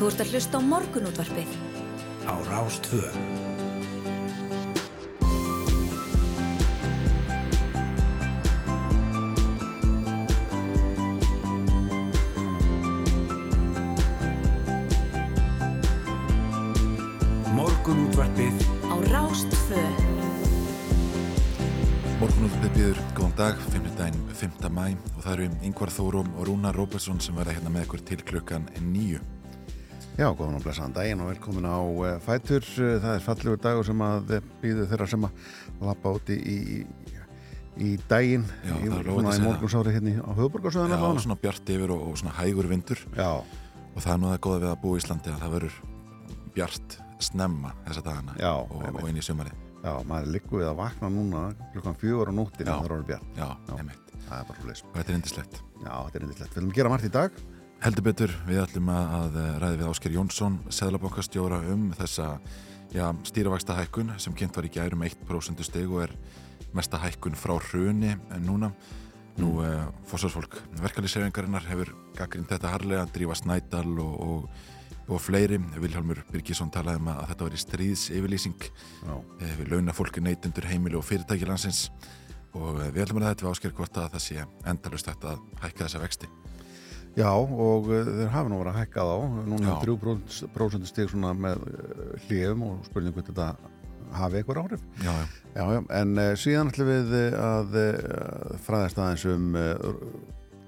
Þú ert að hlusta á morgunútvarpið. Á Rástvö. Morgunútvarpið Á Rástvö. Morgunúlpið býður, góðan dag, 5. daginn, 5. mæ og það eru Yngvar Þórum og Rúnar Róbertsson sem verða hérna með ykkur til klukkan nýju. Já, góðan og blessaðan daginn og velkomin á uh, Fætur. Uh, það er fallegur dagur sem að býðu þeirra sem að lappa úti í, í, daginn Já, í, það er lóðið að í segja morgunsári hérna í- á höfuborgarsöðan Já, svona bjart yfir og, og svona hægur vindur Já, og það er nú það góða við að búa í Íslandi að það verður bjart snemma þessa dagana Já, og, og inn í sumarið. já, maður er líku við að vakna núna klukkan fjögur á nóttin að það er orðið bjart. Já, Já. Það er bara fleis. Og þetta er indislegt. Já, þetta er indislegt. Við viljum gera margt í dag. Heldur betur, við ætlum að, að ræði við Ásker Jónsson, seðlabankastjóra um þessa já, stýravægsta hækkun sem kynnt var í gærum 1% stig og er mesta hækkun frá hruni en núna. Nú, mm. uh, fórsvarsfólk verkalýsreifingarinnar hefur gaggrind þetta harlega, Drífa Snædal og, og, og fleiri. Vilhjálmur Birgisson talaði um að þetta var í stríðs yfirlýsing eh, við launafólki neytundur heimili og fyrirtæki landsins og eh, við ætlum að þetta við Ásker hvort að það sé endalust þetta að hækka þessa vexti. Já og uh, þeir hafa nú verið að hækka þá. Núna er 3% stig svona með uh, hljöfum og spurning hvort þetta hafi eitthvað áhrif. Já, já. Já, já, en uh, síðan ætlum við að fræðast aðeins um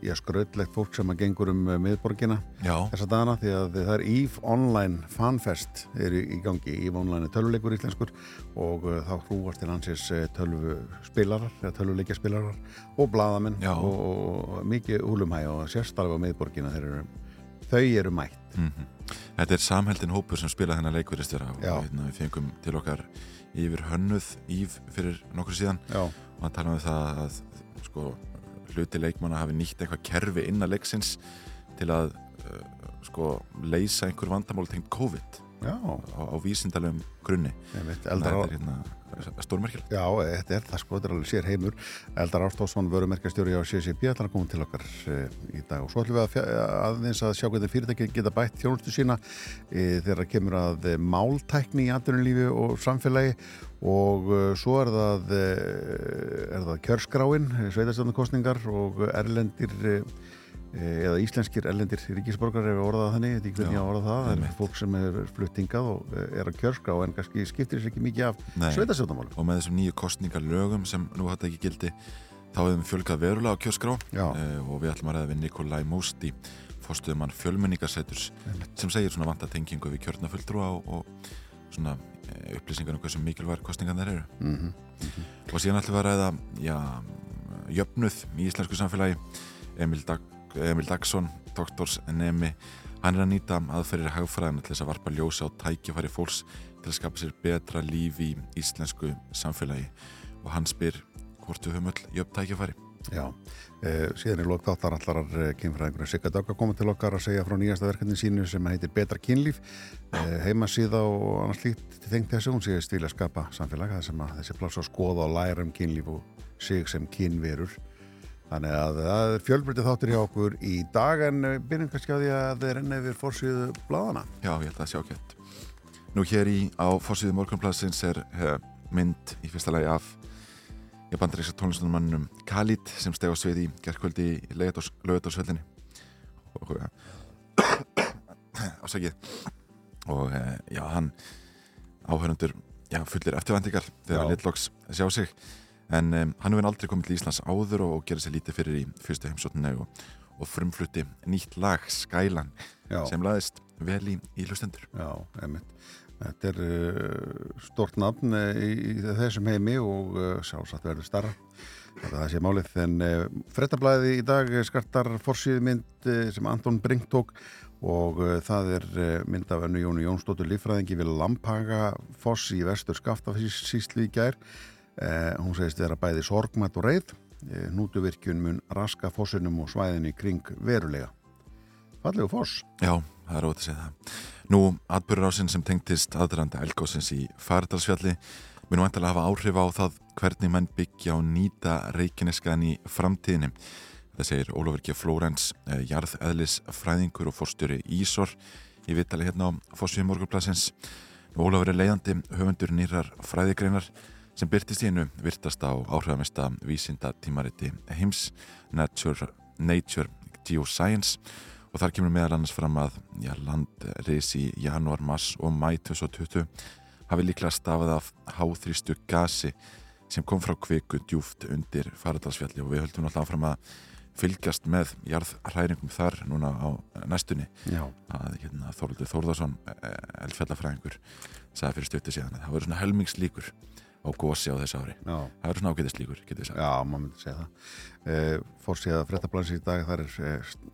já, skrautlegt fólk sem að gengur um uh, miðborgina Já, þessa dagana því að það er EVE Online Fanfest er í, gangi. EVE Online er tölvuleikur íslenskur og uh, þá hrúast til hansins uh, tölvuspilarar tölvuleikjaspilarar og bladamenn og, og, mikið húlumhæ og sérstarfi á miðborgina þeir eru, þau eru mætt. Mm Þetta er samheldin hópur sem spila þennan leikveristjóra og hérna, við fengum til okkar yfir hönnuð íf fyrir nokkur síðan. Já, og hann talaði um það að sko, hluti leikmanna hafi nýtt eitthvað kerfi innan leiksins til að uh, sko, leysa einhver vandamál tengt COVID já, á, á vísindalegum grunni. Eldar hérna stórmerkilegt. Já, þetta er það sko, þetta er alveg sér heimur. Eldar Ástófsson, vörumerkjastjóri á CCB ætlar að koma til okkar uh, í dag. Og svo ætlum við að aðeins að sjá hvernig fyrirtæki geta bætt þjónustu sína uh, þegar kemur að uh, máltækni í atvinnulífi og samfélagi. Og svo er það er það kjörskráin sveitarstjórnarkostningar og erlendir eða íslenskir erlendir ríkisborgar ef við orðað það þannig, ég veit ekki hvernig að orða það það er fólk sem er fluttingað og uh, er að kjörskrá en kannski skiptir sér ekki mikið af Nei. sveitarstjórnarmálum. Og með þessum nýju kostningalögum sem nú hatt ekki gildi þá hefum fjölgað verulega á kjöskrá Já. uh, og við ætlum að ræða við Nikolai Mósti fórstuðumann fjölmenningarsæturs sem segir svona vanta tengingu við kjörnafulltrúa og, og svona uh, upplýsingar um hversu mikilvæg kostningarnir eru. Mm og að Emil, Dag, Emil Dagsson doktorsnemi hann er að nýta aðferðir hagfræðina til þess að varpa ljósa á tækifæri fólks til að skapa sér betra líf í íslensku samfélagi. Og hann spyr hvort við höfum öll jöfn tækifæri? Já, eh, síðan í lók þáttar allar uh, kynfræðingur Sigga Dögg að koma til okkar að segja frá nýjasta verkefni sínu sem heitir Betra kynlíf. Eh, heimasíða og annars líkt tengt þessu, hún segist vilja skapa samfélag það sem að þessi pláss að skoða og læra um kynlíf og sig sem kynverur þannig að það er fjölbrytið þáttur hjá okkur í dag en eh, byrjum kannski á því að þeir renna yfir fórsíðu bladana Já, ég held að það sé ágætt Nú hér í á fórsíðu morgunplassins er uh, mynd í fyrsta lagi af bandaríksa tónlistunumannum Khalid sem steg á svið í gerðkvöldi í lögutársvöldinni og ásækið og uh, já, hann áhörundur já, fullir eftirvæntingar þegar hann litloks sjá sig en um, hann hefur aldrei komið til Íslands áður og, og gerir sér lítið fyrir í fyrstu heimsóttunni og, og frumflutti nýtt lag Skylan Já. sem laðist vel í, í hlustendur Já, einmitt. Þetta er uh, stort nafn uh, í, í þessum heimi og uh, sjálfsagt verður starra. Þetta það sé málið. En uh, frettablaðið í dag skartar forsýðmynd uh, sem Anton Brink tók og það er mynd af önnu Jónu Jónsdóttur líffræðingi við Lampaga foss í vestur skaftafísíslu í gær. Uh, hún segist vera bæði sorgmætt og reið. Uh, Nútuvirkjun mun raska fossinum og svæðinu í kring verulega. Fallegu foss. Já, það er ótt að segja það. Nú, atbyrður sem tengtist aðranda elgósins í Fardalsfjalli mun vantilega hafa áhrif á það hvernig menn byggja og nýta reikineskan í framtíðinni. Það segir Ólafur G. Flórens, eh, jarðeðlis fræðingur og fórstjóri Ísor í vitali hérna á Fossvíð morgunplassins. Ólafur er leiðandi höfundur nýrar fræðigreinar sem byrtist í hennu virtast á áhrifamesta vísinda tímariti heims Nature, Nature Geoscience. Og þar kemur meðal annars fram að já, landreis í janúar, mars og mæ 2020 hafi líklega stafað af háþrýstu gasi sem kom frá kviku djúft undir faradalsfjalli. Og við höldum alltaf fram að fylgjast með jarðhræringum þar núna á næstunni. Já. að hérna, Þorvaldur Þórðarsson eldfjallafræðingur sagði fyrir stötti síðan að það voru svona helmingslíkur á gósi á þessu ári Já. það voru svona ágæðislíkur, getur við sagt Já, maður myndi segja það. E, Fórsíða fréttablansi í dag, það er e,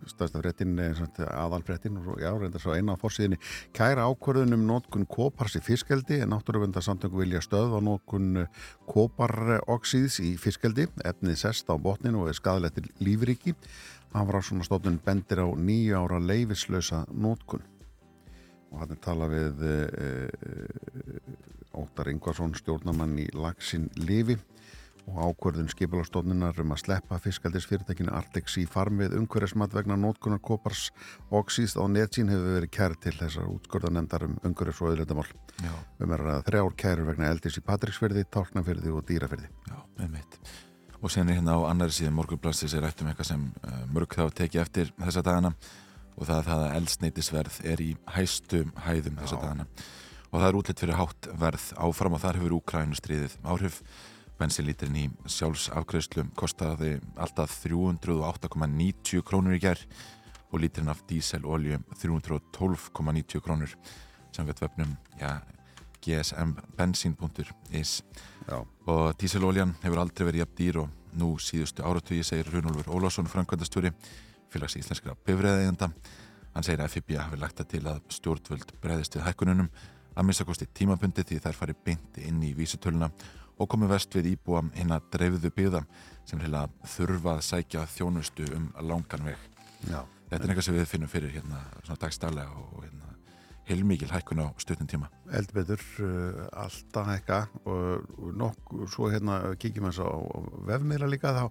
stærsta fréttin, e, aðalfréttin og já, reyndar svo eina á fórsíðinni. Kæra ákvörðun um nótkun kopars í fiskeldi en náttúruvendarsamtöku vilja stöðva nótkun koparoxíðs í fiskeldi, efnið sest á botnin og er skadalettir lífriki. Hann var á svona stofnun bendir á nýju ára leifislösa nótkun. Og hann er talað við e, e, Óttar Ingvarsson, stjórnamann í Laxin Lifi og ákvörðun skipulastofnunar um að sleppa fiskaldisfyrirtækinu Artex í farm við umhverfismat vegna nótkunar kopars og síðst á netsín hefur verið kær til þessar útskorðanemdar um umhverfis og auðvitaðmál. Já, Um er að þrjár kærur vegna eldis í Patricksfyrði, Tálknafyrði og Dýrafyrði. já, með mitt og sen er hérna á annari síðan morgunblassis er rætt um eitthvað sem uh, mörg þá tekið eftir þessa dagana og það það að eldsneitisverð er í hæstu hæðum þessa Já. dagana og það er útlitt fyrir hátt verð áfram og þar hefur Úkrænu stríðið áhrif. Bensinlíturinn í sjálfsafgreðslu kostaði alltaf 308,90 krónur í gerð og líturinn af díselolju 312,90 krónur. Samkvæmt vefnum ja, gsmbenzin.is Já, og díseloljan hefur aldrei verið jafn dýr og nú síðustu áratugi segir Runolfur Ólásson framkvæmdastjóri félags íslenskra bifræðeigenda hann segir að FIBA hafi lagt það til að stjórnvöld breyðist við hækkununum að minnstakosti tímabundi því þær fari beint inn í vísutöluna og komi vest við íbúa hinn að dreifðu byggða sem heila þurfa að sækja þjónustu um langan veg. Já, þetta er eitthvað sem við finnum fyrir hérna svona dagstælega og hérna heilmikil hækkun á stutnum tíma. Eldbetur, uh, alltaf ekka og, og nokk, svo hérna kíkjum við á vefmiðla líka þá,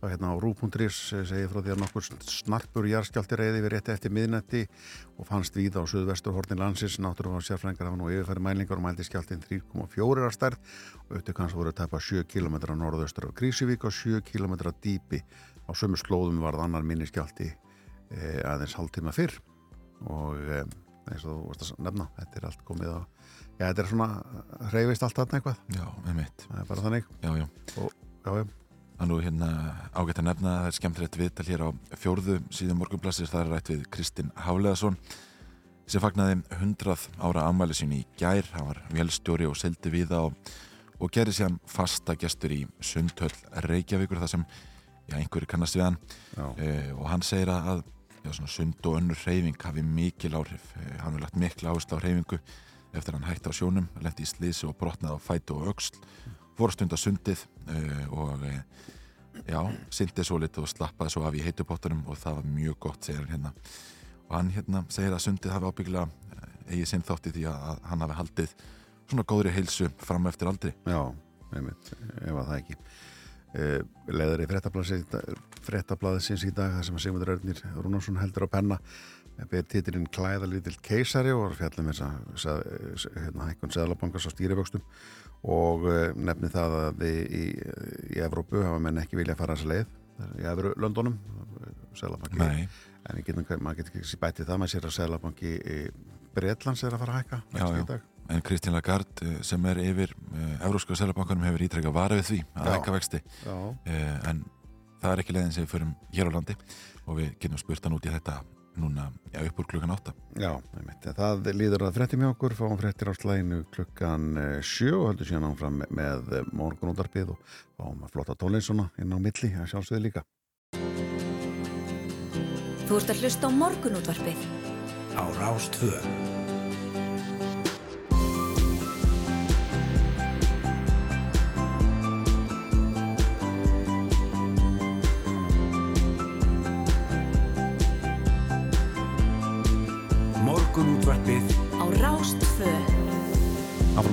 þá hérna á rú.is segir frá því að nokkur snarpur jarðskjálti reyði við rétti eftir miðnetti og fannst víða á suðvestur hortin landsins. Náttúrulega sérfrængar hafa nú yfirfæri mælingar og mældi skjáltin 3,4 að stærð. Og upptökk hans voru að tæpa 7 km norðaustur af Krísuvík og 7 km dýpi á sömu slóðum varð annar minni skjálti eh, aðeins hálftíma fyrr. Og eh, eins og þú varst að nefna, þetta er allt komið á já, þetta er svona, hreyfist allt þarna eitthvað? Já, með mitt, það er bara þannig. Já, já. Já, já, Það er nú hérna ágætt að nefna að það er skemmtilegt viðtal hér á fjórðu síðan morgunblassir það er rætt við Kristinn Hafleðason sem fagnaði 100 ára afmæli sín í gær, hann var vélstjóri og seldi við það og, og gerði sér fasta gestur í Sundhöll Reykjavíkur þar sem já, einhverju kannast við hann. Já, eh, og hann segir að já, svona sund og önnur hreyfing hafi mikil áhrif. Eh, hann hefur lagt mikla áherslu á hreyfingu eftir hann hætti á sjónum, lendi í slísi og brotnaði á fætu og fór að stunda sundið uh, og uh, já, syndið svo litið og slappaði svo af í heitupottunum og það var mjög gott, segir hann hérna. Og hann hérna segir að sundið hafi ábyggilega eigið sinn þátti því að, hann hafi haldið svona góðri heilsu fram eftir aldri. Já ef að það ekki leður í frettablaðið í dag þar sem að Sigmundur Örnir Rúnarsson heldur á penna beður titilinn Klæða lítill keisari og fjallum þess að hérna, hækkun Seðlabankars á stýrivöxtum og nefni það að í, í, í Evrópu hafa menn ekki vilja að fara þessa leið í Evru Londonum Seðlabanki Nei, en getum, maður getur ekki bætið það maður sér að Seðlabanki Breitlands er að fara að hækka Já, já. í dag. En Kristín Lagarde eh, sem er yfir uh, Evróska Sælabankanum hefur ítrekka varað við því að hækka vexti. Já, uh, en það er ekki leiðin sem við förum hér á landi og við getum spurt hann út í þetta núna já, upp úr klukkan átta. Já, einmitt. það líður að frétti með okkur. Fáum fréttir á slæginu klukkan eh, sjö og heldur síðan áfram með, með morgunútarpið og fáum að flotta tónleinsona inn á milli, að sjálfsögðu líka. Þú ert að hlusta á morgunútvarpið. Á Rástvö.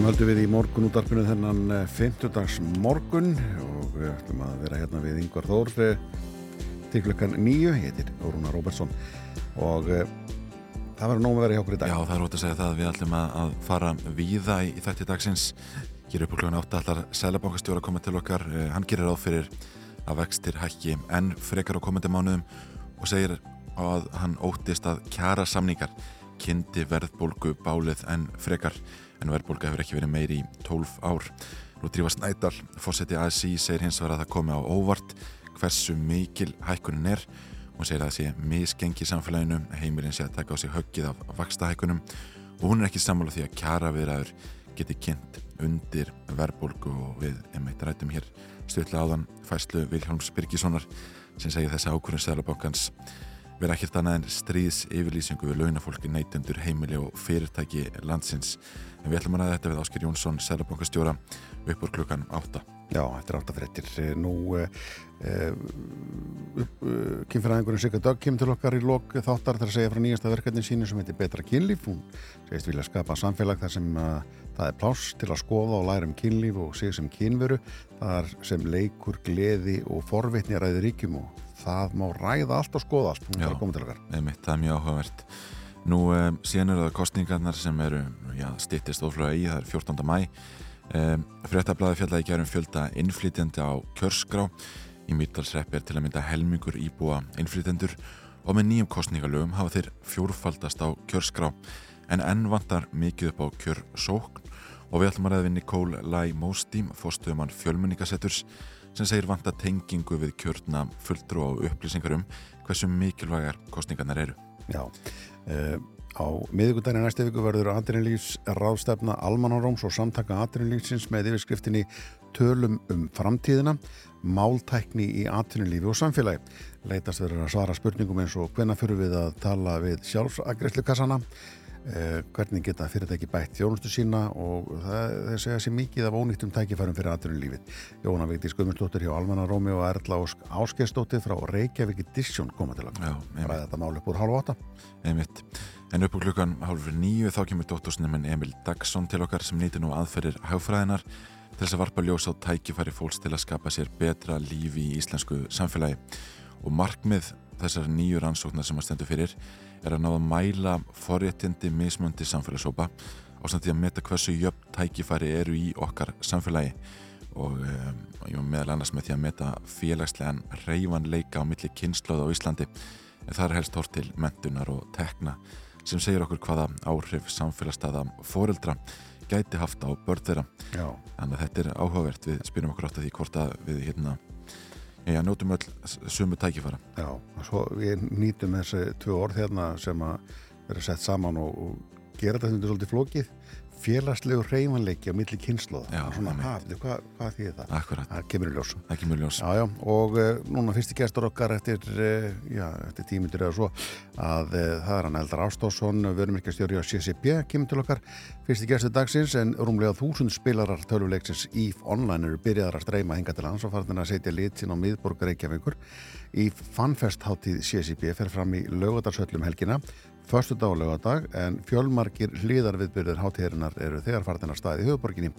Áfram höldum við í morgunútarpinu þennan eh, fimmtudags morgun og við ætlum að vera hérna við Ingvar Þór eh, til klukkan nýju, ég heitir Rúna Róbertsson og uh, það verður nóg að vera hjá okkur í dag. Já, það er út að segja það að við ætlum að, fara víða í, í þætti dagsins. Hér upp úr klokkan átta allar Sælabankastjóra komið til okkar. Hann gerir ráð fyrir að vextir hækki enn frekar á komandi mánuðum og segir að hann óttist að kjara samningar kynnti verðbólgu bálið enn frekar en verðbólga hefur ekki verið meiri í 12 ár. Nú drífa Snædal, fósetti ASI, segir hins vegar að það komi á óvart hversu mikil hækkunin er Hún segir að það sé misgengi í samfélaginu, heimilin sé að taka á sig höggið af vaksta hækkunum og hún er ekki sammála því að kjara viðraður geti kynnt undir verðbólgu og við einmitt rætum hér stutlega áðan fæslu Viljáms Birgissonar sem segir þessi ákvörðun Sælabankans vera ekkert annað en stríðs yfirlýsingu við launafólki neytundur heimili og fyrirtæki landsins. En við ætlum að þetta við Ásker Jónsson, Sælabankastjóra upp úr klukkan 8. Já, þetta er áttafréttir. Nú uh, uh, kynfæraðingurinn Sigga Dögg kemur til okkar í lok þáttar þar að segja frá nýjasta verkefnin sínu sem heitir Betra kynlíf. Hún segist vilja skapa samfélag þar sem uh, það er pláss til að skoða og læra um kynlíf og sig sem kynveru. Það sem leikur, gleði og forvitni ræði ríkjum og það má ræða allt og skoða allt. Hún að koma til okkar. Einmitt, það er mjög áhugavert. Nú um, síðan eru það kostningarnar sem eru já, stittist ofluga í, það er 14. mæ. Um, Fréttablaði fjallaði gerum fjölda innflytjandi á kjörskrá í Mýrdalsreppi er til að mynda helmingur íbúa innflytjendur og með nýjum kostningalögum hafa þeir fjórfaldast á kjörskrá en enn vantar mikið upp á kjörsókn og við ætlum að ræða við Nikól Læ Móstím, fórstuðumann fjölmenningasetturs sem segir vanta tengingu við kjörna fulltrú og upplýsingar um hversu mikilvægar kostningarnar eru. Já, uh, á miðugundaginn næstu viku verður aðrinlífs ráðstefna Almanáróms og samtaka aðrinlífsins með yfirskriftinni Tölum um framtíðina, máltækni í aðrinlífi og samfélagi. Leitast verður að svara spurningum eins og hvenna fyrir við að tala við sjálfsagreiflukassana, Eh, hvernig geta fyrirtæki bætt þjónustu sína og það, það segja sér mikið af ónýttum tækifærum fyrir aðrunulífið. Jóna Vigdís Guðmundsdóttir hjá Almanna Rómi og Erla Ósk Áskeistóttir frá Reykjavík Edition koma til að ræða þetta mál upp úr hálf átta. Einmitt. En upp úr klukkan hálfur nýju þá kemur dóttorsnuminn Emil Dagsson til okkar sem nýtir nú aðferðir haugfræðinar til þess að varpa ljós á tækifæri fólks til að skapa sér betra lífi í íslensku samfélagi og markmið þessar nýju rannsóknar sem að stendur fyrir er að náða að mæla forréttindi mismöndi samfélagsópa og samt því að meta hversu jöfn tækifæri eru í okkar samfélagi. Og um, meðal annars með því að meta félagslegan reyfanleika á milli kynnslóða á Íslandi. En það er helst hort til mentunar og tekna sem segir okkur hvaða áhrif samfélagsstaða fóreldra gæti haft á börn þeirra. Já. þannig að þetta er áhugavert. Við spyrjum okkur átt að því hvort að við hérna Já, nótum öll sumu tækifæra. Já, og svo við nýtum þessi tvö orð hérna sem að vera sett saman og, og gera þetta svolítið flókið félagslegu reymanleiki á milli kynnslóða svona hafði, hvað, hvað þýðir það? Akkurat. Það kemur í ljós. Það kemur í ljós. Já, já, og uh, núna fyrsti gestur okkar eftir, uh, já, eftir tímyndur eða svo að uh, það er hann Eldar Ástásson, vörumirkjastjóri á CCP, kemur til okkar fyrsti gestur dagsins en rúmlega þúsund spilarar töluleiksins EVE Online eru byrjaðar að streyma hinga til hans og farðin að setja lit sín á miðborg Reykjavíkur. Í Fanfest háttíð CCP fer fram í lögadarsöllum helgina förstu dag og lögadag en fjölmarkir hlýðarviðbyrðir hátíðarinnar eru þegar farðin að staði í höfuborginni.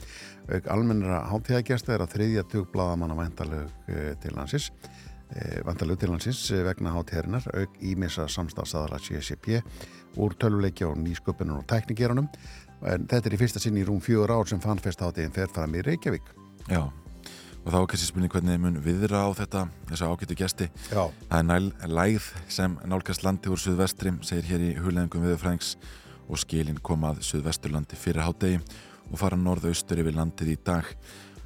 Auk almennara hátíðagesta er að þriðja tugblaðamanna væntalög til hansins vantalög til hansins vegna hátíðarinnar auk ímissa samstafsaðala CSCP úr töluleikja og nýsköpunum og teknikerunum en þetta er í fyrsta sinn í rúm fjögur ár sem fannfest hátíðin fer fram í Reykjavík. Já og þá er kannski spurning hvernig mun viðra á þetta þessu ágættu gesti. Já. það er næl læð sem nálgast landi úr Suðvestri, segir hér í hulengum viðfrængs og skilin komað Suðvesturlandi fyrir hádegi og fara norðaustur yfir landið í dag.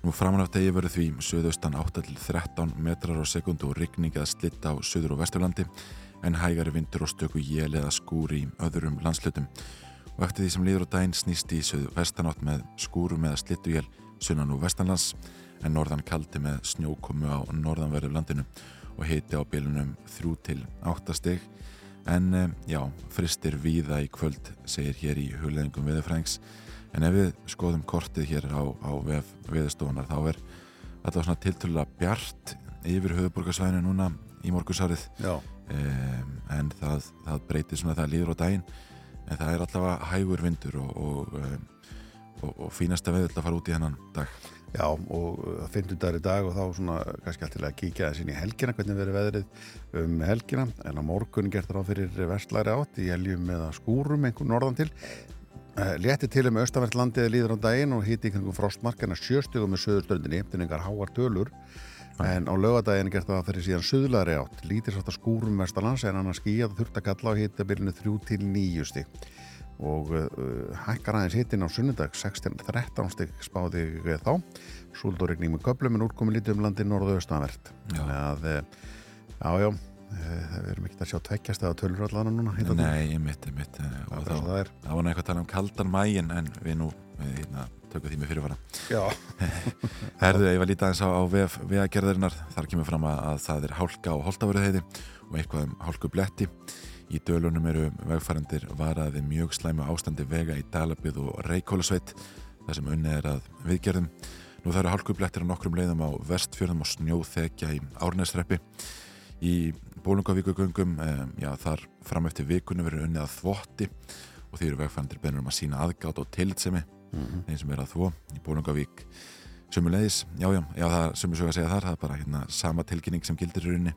Nú degi verður því Suðaustan 8-13 metrar á sekundu og rigning eða slitta á Suður og Vesturlandi en hægari vindur og stöku jél eða skúri í öðrum landslutum og eftir því sem líður á daginn snýst í Suðvestanátt með skúrum eða slittu jél sunnan og vestanlands en norðan kaldi með snjókomu á norðanverðu landinu og hiti á bylunum 3 til 8 stygg en já, fristir víða í kvöld segir hér í hulengum viðfrængs en ef við skoðum kortið hér á, á viðstofunar þá er þetta svona tiltölulega bjart yfir höfuborgarsvæðinu núna í morgursárið um, en það, það breytir svona það líður á daginn. En það er allavega hægur vindur og, og um, og, og fínasta við að fara út í hennan dag Já, og það finnur dagur í dag og þá svona kannski alltaf að kíkja þess inn í helgina hvernig verður veðrið um helgina. En á morgun gert það á fyrir vestlæri átt í heljum eða skúrum einhvern norðan til. Létti til um austavert landið líður á daginn og hýtti ykkur frostmarkana sjöstugum með söðurstöndinni, eftir einhver háar tölur. En á lögadaginn gert það fyrir síðan söðlari átt, lítir sátt að skúrum vestalans en annars skíjað þurft að kalla á hýttabilinu 3 til 9 stík og uh, hækkar aðeins hittin á sunnudag 16-13 stygg spáði þá. Súldórikning með köplum en úrkomi lítið um landi norðu-austanvert þannig að, já, já við erum ekki að sjá tveggjast eða tölur allan núna Nei, ég mitt, ég mitt og þá, var eitthvað að tala um kaldan mægin en við nú, við hérna, tökum því með fyrirvara. Herðu, ég var lítið aðeins á, á vegagerðarinnar. Þar kemur fram að, að það er hálka og holdaföruðheiði og eitthvað um hálku bletti Í dölunum eru vegfærandir varaði mjög slæmu ástandi vega í Dalabið og Reykjólasveit þar sem unni er að viðgerðum. Nú það eru hálkublettir á nokkrum leiðum á vestfjörðum og snjóþekja í Árnæsreppi. Í Bólungavíkugöngum, eh, já þar fram eftir vikunum verður unni að þvotti og því eru vegfærandir beinur um að sína aðgátt og tilitsemi mm -hmm. eins sem er að þvó í Bólungavík. Sumulegis, já já, já það sem ég svo að segja þar, það er bara hérna sama tilkynning sem gildir í rauninni.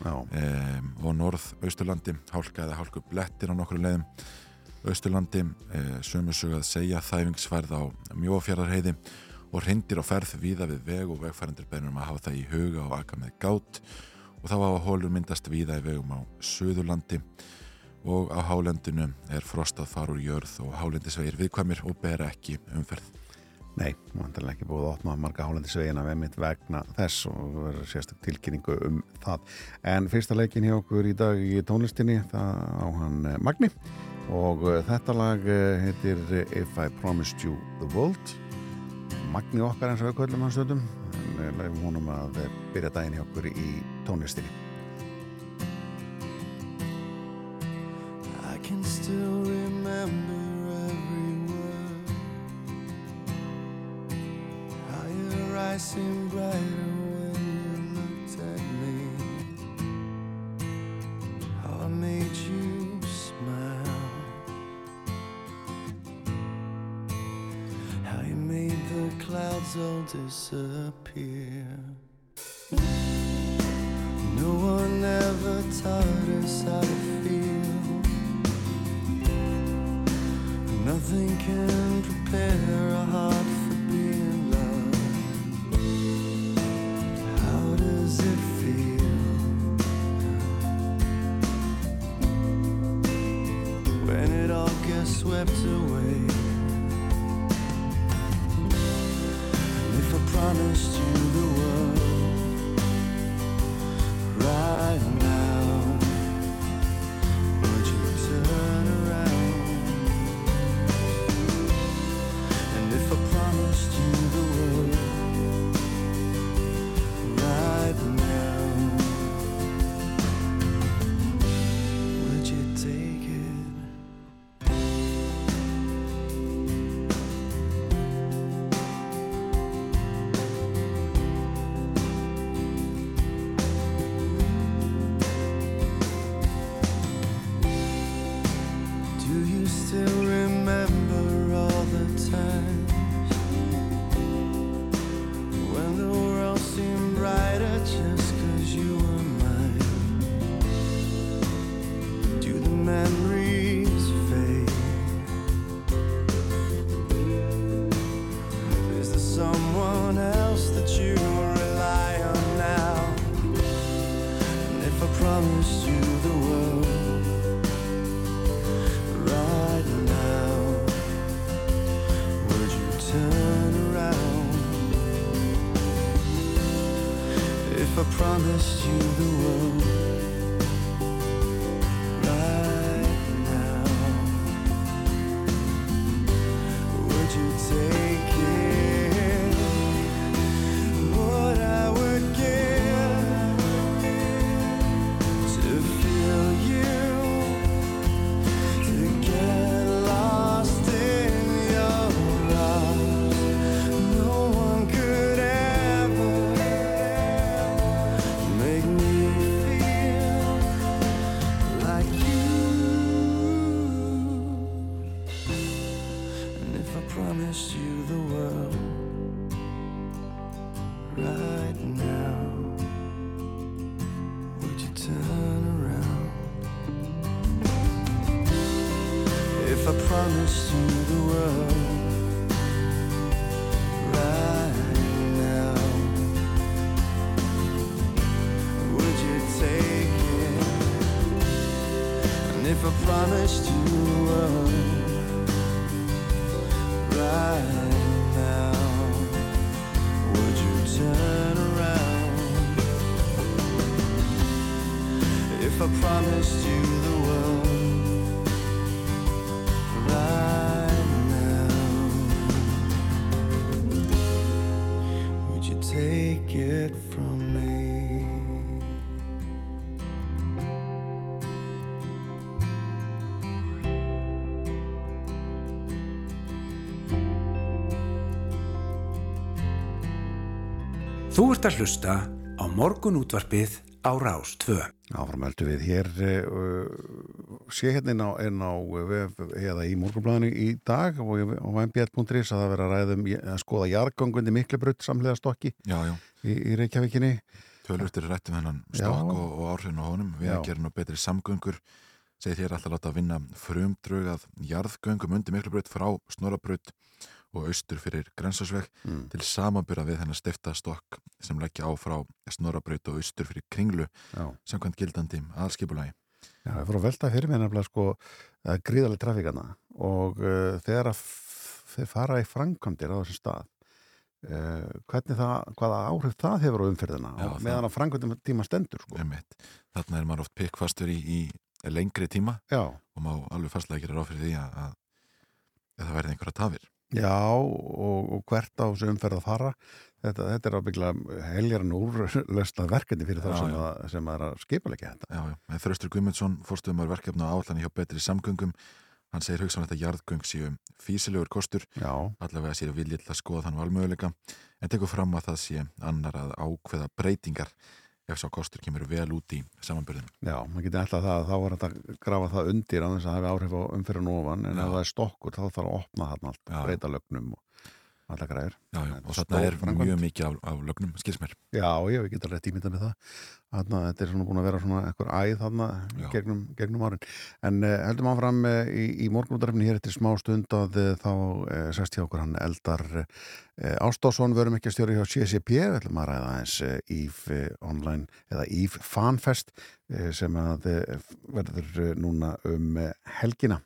Um, og norð-austurlandi hálka eða hálku blettir á nokkru leiðum. Austurlandi eh, sömu sög að segja þæfingsfærð á mjófjörðarheiði og hrindir á ferð víða við veg og vegfærandir beinum að hafa það í huga og aka með gátt og þá hafa hólur myndast víða í vegum á söðurlandi og á hálendinu er frostað far úr jörð og hálendisvegir viðkvæmir og ber ekki umferð Nei, vantarlega ekki búið að opna marga hálendisvegina við mitt vegna þess og verður sérstak tilkynningu um það. En fyrsta leikin hjá okkur í dag í tónlistinni, það á hann eh, Magni og eh, þetta lag eh, heitir If I Promised You The World. Magni okkar eins og auðvöldum hans stöldum, en leifum húnum að byrja daginn hjá okkur í tónlistinni. I can still remember eyes seem brighter when you looked at me. How I made you smile. How you made the clouds all disappear. No one ever taught us how to feel. Nothing can prepare a heart to away. promised you the world. Ert að hlusta á morgunútvarpið á Rás 2. Áframöldu við hér uh, sé hérna inn á, inn á vef, eða í morgunblæðinu í dag og á mbl.is að það vera að ræðum að skoða jargangundi miklubrut samlega stokki Já, já, í, í Reykjavíkinni. Tölvurtir rættum hennan stokk og, og áhrifin á honum. Við Já. að gera nú betri samgöngur. Segir þér alltaf láta að vinna frumdrög að jarðgöngum undir miklubraut frá snorabraut og austur fyrir grensasveg mm. til samanbyrða við þennan stifta stokk sem leggja á frá snorabraut og austur fyrir kringlu samkvæmt gildandi aðskipulagi Já, ég fór að velta fyrir mér nefnilega sko er gríðarlega trafíkana og uh, þegar þeir fara í framkvæmdir á þessum stað uh, hvernig það, hvaða áhrif það hefur á umferðina Já, meðan að framkvæmdum tíma stendur sko. Þarna er maður oft pikkfastur í, í lengri tíma Já, og má alveg fastlega gera ráð fyrir því að, að, að það verði einhverja tafir Já, og, og hvert á þessu umferð að fara. Þetta, þetta er ábygglega heljarinn úrlösta verkefni fyrir þá Já, sem, já. að, sem að er að skipa ekki þetta. Já, Þröstur Guðmundsson, fórstuðumar verkefna áallan hjá betri samgöngum hann segir hugsanlegt að jarðgöng séu físilegur kostur, Já, allavega séu viljill að skoða þann valmöguleika, en tekur fram að það sé annar að ákveða breytingar ef sá kostur kemur vel út í samanbyrðinu. já, maður getur ætlað það að þá er þetta að grafa það undir á þess að hafi áhrif á umferðin ofan en Já. ef það er stokkur þá þarf að opna þarna allt, breyta lögnum og alla græður Já, já, og þarna er framkvæmd. mjög mikið af, af lögnum, skils mér. Já, ég get alveg tímita með það þarna, þetta er svona búin að vera svona eitthvað æð þarna Já. gegnum, gegnum árin en uh, heldum áfram uh, í, í morgunútarefni hér eftir smá stund að uh, þá uh, sest hjá okkur hann Eldar uh, Ástásson, verum ekki að stjóra hjá CCP við ætlum að ræða eins EVE uh, online eða EVE Fanfest sem að verður núna um helgina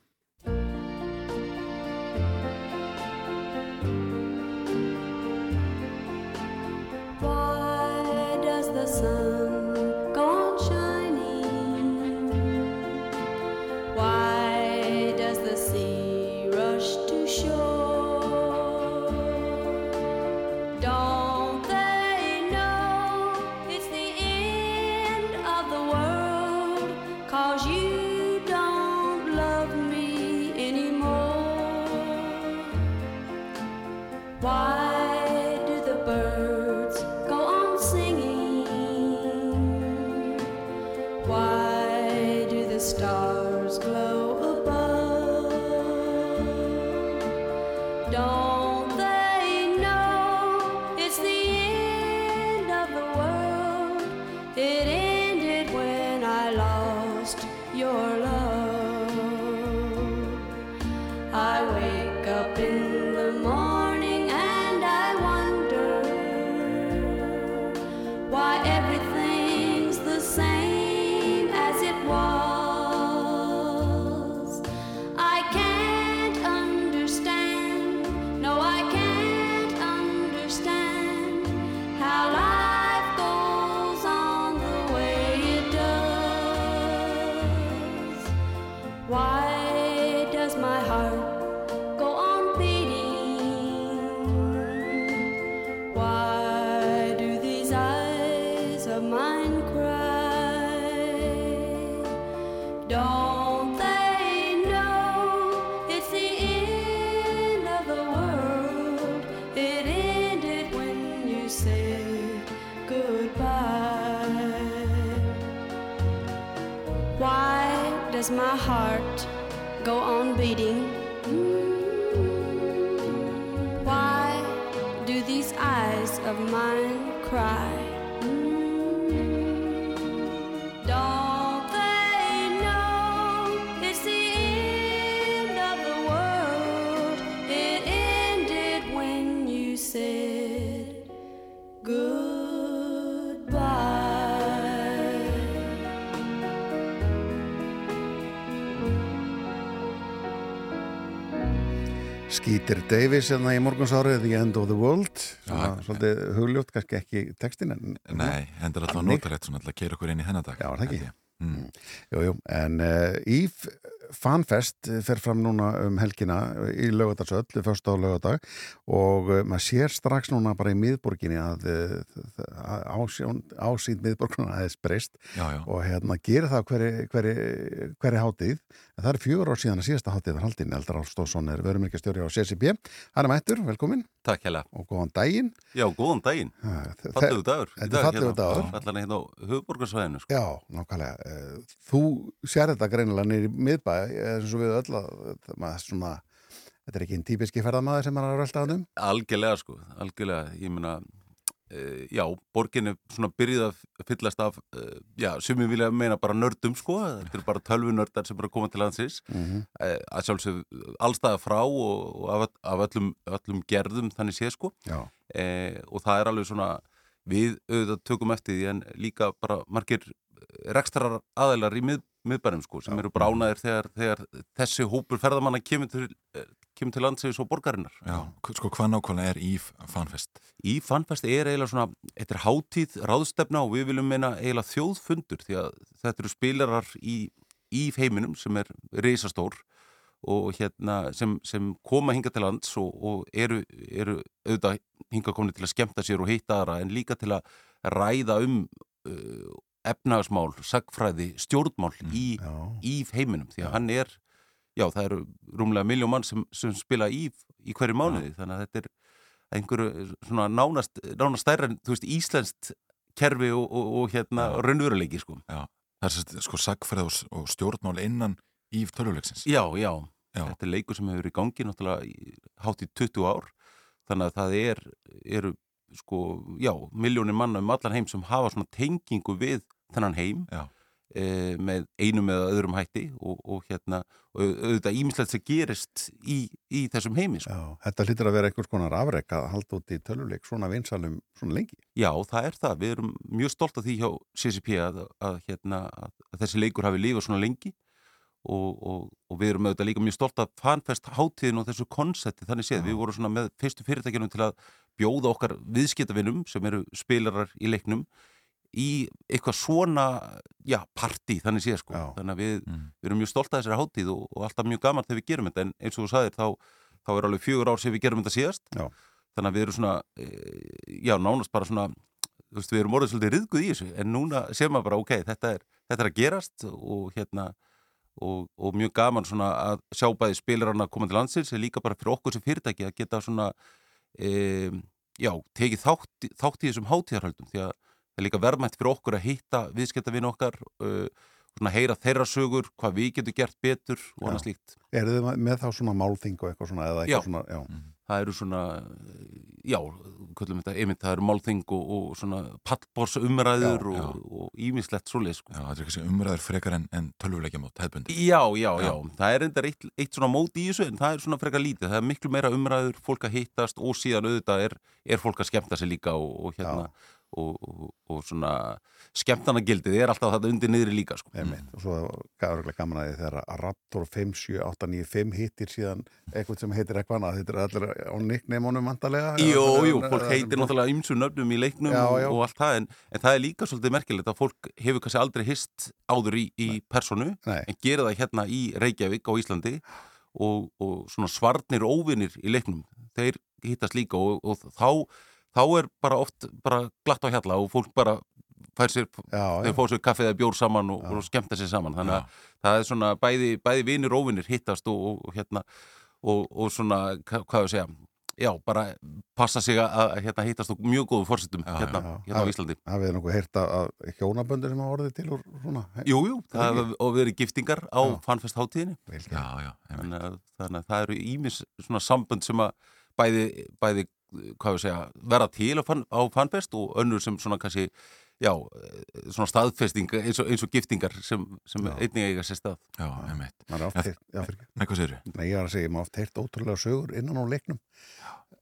Why my heart Skeeter Davis hérna í morgunsárið The End of the World svona, Já. svolítið hugljótt, kannski ekki textin en Nei, hendur alltaf Þannig. notalegt svona alltaf að keira okkur inn í hennar dag Já, það ekki? ég. Mm. Jú, jú, en uh, Íf Fanfest fer fram núna um helgina í lögadagsöll, fyrst á lögadag og maður sér strax núna bara í miðborginni að uh, ásjón, ásýnd miðborginna aðeins breyst og hérna gerir það hverju hveri, hveri hátíð en það er fjögur ár síðan að síðasta hátíð var haldin Eldar Álstóðsson er vörumirkjastjóri á CCB hann er mættur, velkomin Takk hérlega. og góðan daginn Já, góðan daginn. Fallegu dagur. í Þetta er fallegur hérna. dagur. Allan hérna á höfuborgarsvæðinu. Sko. Já, nákvæmlega. Eh, Þú sér þetta greinilega nýri miðbæ, eins og við öll að maður svona, þetta er ekki einn típiski ferðamaður sem maður er að velta hann um. Algjörlega, sko. Algjörlega. Ég meina, uh, já, borgin er svona byrjuð að fyllast af, uh, já, sumið vilja meina bara nördum, sko. Þetta er bara tölvunördar sem að koma til landsins. Mm -hmm. Uh, að sjálfsög allstaða frá og, og af, af öllum, öllum gerðum þannig sé, sko. Eh, og það er alveg svona við auðvitað tökum eftir því en líka bara margir rekstrar aðeilar í mið, miðbærum sko sem eru bránaðir þegar, þegar þessi hópur ferðamanna kemur til, eh, kemur til landsins og borgarinnar já, sko hvað nákvæmlega er Íf fanfest? Í Fanfest er eiginlega svona þetta er hátíð, ráðstefna og við viljum meina eiginlega þjóðfundur því að þetta eru spilarar í, í heiminum sem er reisastór og hérna sem, sem koma hinga til lands og, og eru, eru auðvitað hinga komin til að skemmta sér og hitta aðra en líka til að ræða um efnagasmál, sagfræði, stjórnmál í, já, í heiminum því að hann er, já það eru rúmlega miljón mann sem, sem spila í í hverju mánuði þannig að þetta er einhverju svona nánast, nánast stærra en þú veist íslenskt kerfi og, og, og hérna Já. raunveruleiki sko. Já, það er sérst, sko sagfræð og, og stjórnmál innan Íf töluleiksins Já, já, Já. þetta er leikur sem hefur verið í gangi náttúrulega í- hátt í 20 ár þannig að það er, eru sko, já, miljónir manna um allan heim sem hafa svona tengingu við þennan heim e, með einum eða öðrum hætti og, og hérna, og auðvitað ímislegt sem gerist í, í þessum heimi sko. já. Þetta hlýtur að vera einhvers konar afrek að halda út í töluleik svona vinsalum svona lengi. Já, það er það. Við erum mjög stolt af því hjá CCP að, að, hérna, að, að þessi leikur hafi lífað svona lengi og, og, og við erum auðvitað líka mjög stolt af fanfest hátíðin og þessu konsepti þannig séð. Við vorum svona með fyrstu fyrirtækjunum til að bjóða okkar viðskiptavinnum sem eru spilarar í leiknum í eitthvað svona, já, partí þannig séð sko. Já. Þannig að við, Mm. við erum mjög stolt af þessari hátíð og, og alltaf mjög gaman þegar við gerum þetta en eins og þú sagðir þá, þá er alveg fjögur ár sem við gerum þetta síðast Já. þannig að við erum svona e, já, nánast bara svona þú veist, við erum orðið svolítið riðguð í þessu en núna sér maður bara, ok, þetta er, þetta er að gerast og hérna og, og mjög gaman svona að sjá bæði spilarana koma til landsins en líka bara fyrir okkur sem fyrirtæki að geta svona e, já, tekið þátt, þátt í þessum hátíðarhaldum því að það er líka verðmætt fyrir okkur að hitta viðskiptavinn okkar uh, svona heyra þeirra sögur, hvað við getum gert betur og Já. annað slíkt Eru þið með þá svona málþing og eitthvað svona, eða Já. eitthvað svona, já. það eru svona já, kvöldum þetta, einmitt það eru málþing og, og svona pallbors umræður Já, já. og, og ímislegt svoleið sko. Já, þetta er kannski umræður frekar en, en tölvuleikjamót, hefðbundi Já, já, já, Já. það er enda eitt, eitt svona mót í þessu en það er svona frekar lítið, það er miklu meira umræður fólk að hittast og síðan auðvitað er, er fólk að skemmta sig líka og, og hérna og, og, og svona skemmtanagildið er alltaf þetta undir niðri líka sko. Einmitt. Og svo gafur ekki gaman að því þegar Raptor 57895 hittir síðan eitthvað sem heitir eitthvað annað, þetta er allir á nickneimunum vantarlega. Jú, jú, fólk heitir náttúrulega ymsu nöfnum í leiknum Já, og, já. og allt það en, en það er líka svolítið merkilegt að fólk hefur kannski aldrei hist áður í, í personu Nei, en gera það hérna í Reykjavík á Íslandi og, og svona svarnir óvinnir í leiknum, þeir hittast líka og, og þá, þá er bara oft bara glatt á hjalla og fólk bara fær sér, já, þeir já. fá sér kaffið eða bjór saman og, Já. og skemmta sér saman þannig Já. að það er svona bæði, bæði vinnir óvinnir hittast og, og, og hérna og, og svona, hva- hvað við segja já, bara passa sig að, hérna, hittast á mjög góðu fórsetum Já, hérna, já. hérna á Það- Íslandi Hafið þið nokkuð heyrt að hjónaböndur sem hafa orðið til úr svona? Jú, jú, það og verið giftingar á Já. fanfest hátíðinni Vel gert. Já, já, einmitt. þannig þannig að það eru ímis svona sambönd sem að bæði, bæði hvað við segja, vera til á, fan, á fanfest og önnur sem svona kannski já, eh, svona staðfesting eins og, eins og giftingar sem, sem Já. einnig eiga sér stað. Já, er já, fyrir Nei, hvað segirðu? Nei, ég var að segja, maður oft heyrt ótrúlega sögur innan á leiknum.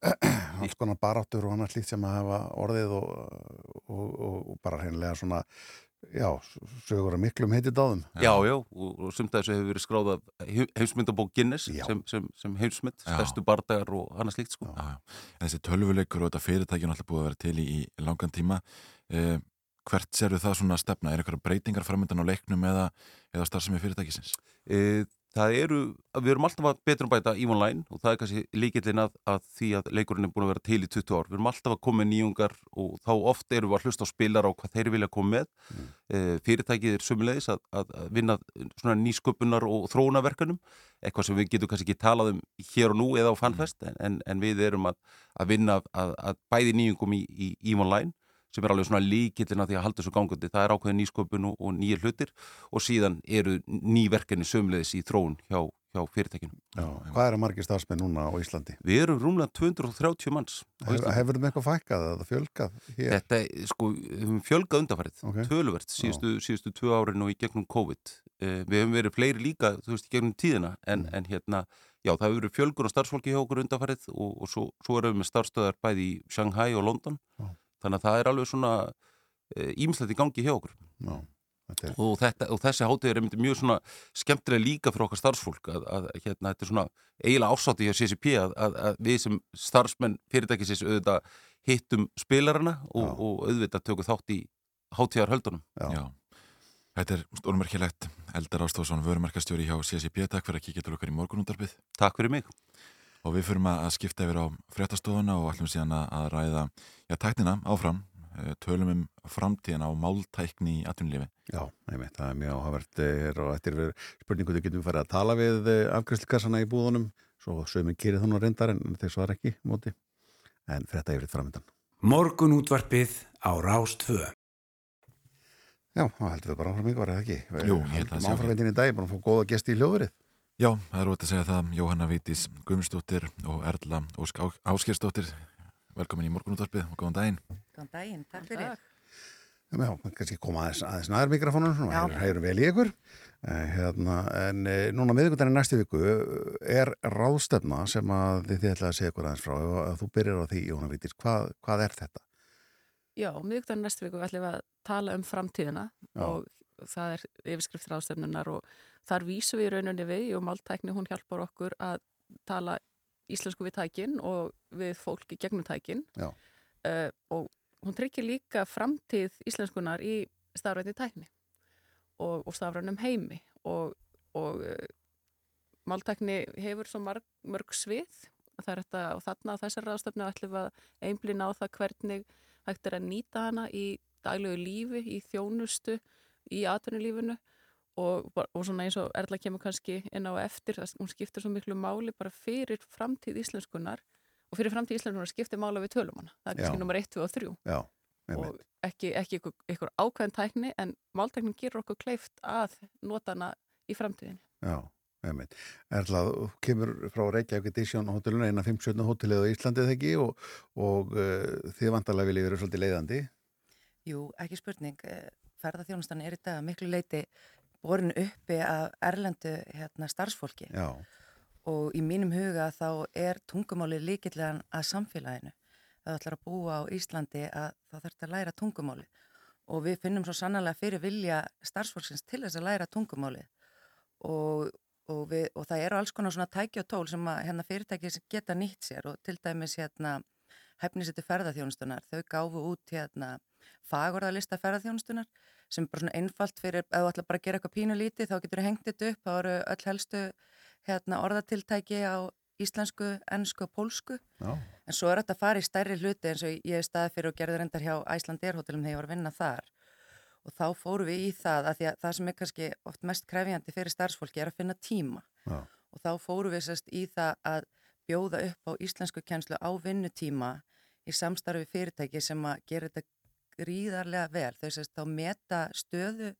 Alls konar baráttur og annars líkt sem að hafa orðið og, og, og, og bara hreinlega svona já, sögur að miklum heiti dáðum. Já, já, og, og sumt að þessu hefur verið skráð af heimsmyndabók Guinness Já. sem, sem, sem heimsmynd, stærstu bardagar og annað slíkt sko. Já, já. En þessi tölvuleikur og þetta fyrirtæki er alltaf búið að vera til í, í langan tíma. Eh, hvert serðu það svona að stefna? Er eitthvað breytingar framöndan á leiknum eða, eða starfsemi fyrirtækisins? E, það eru, við erum alltaf að betur um bæta í online og það er kannski líkillin að, að því að leikurinn er búin að vera til í 20 ár. Við erum alltaf að koma með nýjungar og þá oft erum við að hlusta á spilar á hvað þeir vilja koma með. Mm. E, fyrirtækið er sumulegis að, að vinna svona nýsköpunar og þróunaverkanum, eitthvað sem við getum kannski ekki talað um hér og nú eða á fanfest, en, en, en við erum að, að vinna að, að bæði nýjungum í, í, í online sem er alveg svona líkillin að því að halda þessu gangandi. Það er ákveðin nýsköpun og, og nýjir hlutir og síðan eru nýverkinni sömulegis í þróun hjá, hjá fyrirtækinu. Já, hvað er að margir starfsmenn núna á Íslandi? Við erum rúmlega 230 manns. á Hefur, þeim eitthvað fækkað eða fjölgað hér? Þetta er sko, við höfum fjölgað undanfarið, Ok. töluvert, síðustu, síðustu tvö árin og í gegnum COVID. Uh, við höfum verið fleiri líka, þú veist, í gegnum tíðina, en, en hérna, já, það hefur verið fjölgur og starfsfólki hjá okkur undanfarið og, og svo, svo erum við með starfstöðar bæði í Shanghai og London. Já. Þannig að það er alveg svona ímslætt í gangi hjá okkur. Já, þetta er, og, þetta, og þessi hátíð er einmitt mjög svona skemmtilega líka fyrir okkar starfsfólk að, að hérna, þetta er svona eiginlega ásátti hjá CCP að, að, að við sem starfsmenn fyrirtækisins auðvitað hittum spilarana og, Já. og auðvitað tökum þátt í hátíðar höldunum. já. Þetta er stórmerkilegt. Eldar Ástóðsson, vörumarkastjóri hjá CSIP. Takk fyrir að kíkja til okkar í morgunundarbyð. Takk fyrir mig. Og við fyrum að skipta yfir á fréttastofuna og ætlum síðan að að ræða já, tæknina áfram. Eh, Tölum um framtíðina á máltækni í atvinnulífi. Já, einmitt, það er mjög áhævert er og eftir við spurningu þau getum við farið að tala við afgræslikassana í búðunum svo sögum kýrið þannig reyndar en þeir svara ekki móti, en þetta er yfir framöndan. Morgun útvarpið á Rástvö. Já, þá heldur við bara áfram ykkur, er það ekki? Jú, ég held að það sé Áframveitin í dag, bara að fá góða gesti í hljóðverið. Já, það er ótt að segja það. Jóhanna Vítis Guðmundsdóttir og Erla Ósk Áskjörsdóttir. Velkomin í morgunútvarpið og góðan daginn. Góðan daginn, takk fyrir. Já, kannski koma aðeins, aðeins næður svona, Já. hægur, hægur vel í ykkur. Eh, hérna, en eh, núna miðvikudaginn næstu viku eh, er ráðstefna sem að þið, ætlaði að segja ykkur aðeins frá. Ef að þú byrjar á því, Jóhanna Vítis, hvað, hvað er þetta? Já, miðugdagen næstu viku ætlum við að tala um framtíðina Já. og það er yfirskrift ráðstefnunar og þar vísum við í rauninni við og máltækni hún hjálpar okkur að tala íslensku við tækin og við fólk í gegnum tækin. Uh, og hún tryggir líka framtíð íslenskunar í stafrætti tækni og, og stafrænum heimi og, og uh, máltækni hefur svo marg, mörg svið. Þetta og þarna þessar ráðstefnu ætlum við að einblina á það hvernig hægt er að nýta hana í daglegu lífi, í þjónustu, í atvinnulífinu og, og svona eins og Erla kemur kannski inn á eftir, það, hún skiptir svo miklu máli bara fyrir framtíð íslenskunar og fyrir framtíð íslenskunar skiptir mála við tölum hana. Það er kannski nummer 1, 2 og 3 Já, og ekki, ekki ykkur, ykkur ákveðin tækni en máltæknin gerur okkur kleift að nota hana í framtíðinni. Já, einmitt. Erla, þú kemur frá Reykjavík Edition hóteluna, eina 5-17 hótelið á Íslandi þegar ekki og, og uh, þið vantarlega viljið vera svolítið leiðandi. Jú, ekki spurning. Ferðarþjónustan er í dag að miklu leiti borin uppi af erlendu hérna, starfsfólki. Já, og í mínum huga þá er tungumáli líkillega að samfélaginu. Það ætlar að búa á Íslandi að þarf þetta að læra tungumáli og við finnum svo sannlega fyrir vilja starfsfólksins til þess að læra tungumáli og, og, við, og það eru alls konar svona tæki og tól sem að hérna, fyrirtæki sem geta nýtt sér og til dæmis hérna hefnisettu ferðarþjónustunar, þau gáfu út hérna fagorðalista ferðarþjónustunar sem bara svona einfalt fyrir, ef þú ætla bara að gera eitthvað pínu lítið þá getur þú hengt þetta upp, þá eru öll helstu hérna, orðatiltæki á íslensku, ennsku og pólsku. Já, en svo er þetta að fara í stærri hluti eins og ég hef staðið fyrir og gerði reyndar hjá Æslandir hótelum þegar ég var að vinna þar. Og þá fórum við í það að að það sem er kannski oft mest krefjandi fyrir starfsfólki er að finna tíma. Já, og þá fórum við sérst í það að bjóða upp á íslensku kjenslu á vinnutíma í samstarfi fyrirtæki sem að gera þetta gríðarlega vel. Þau sérst þá meta stöðu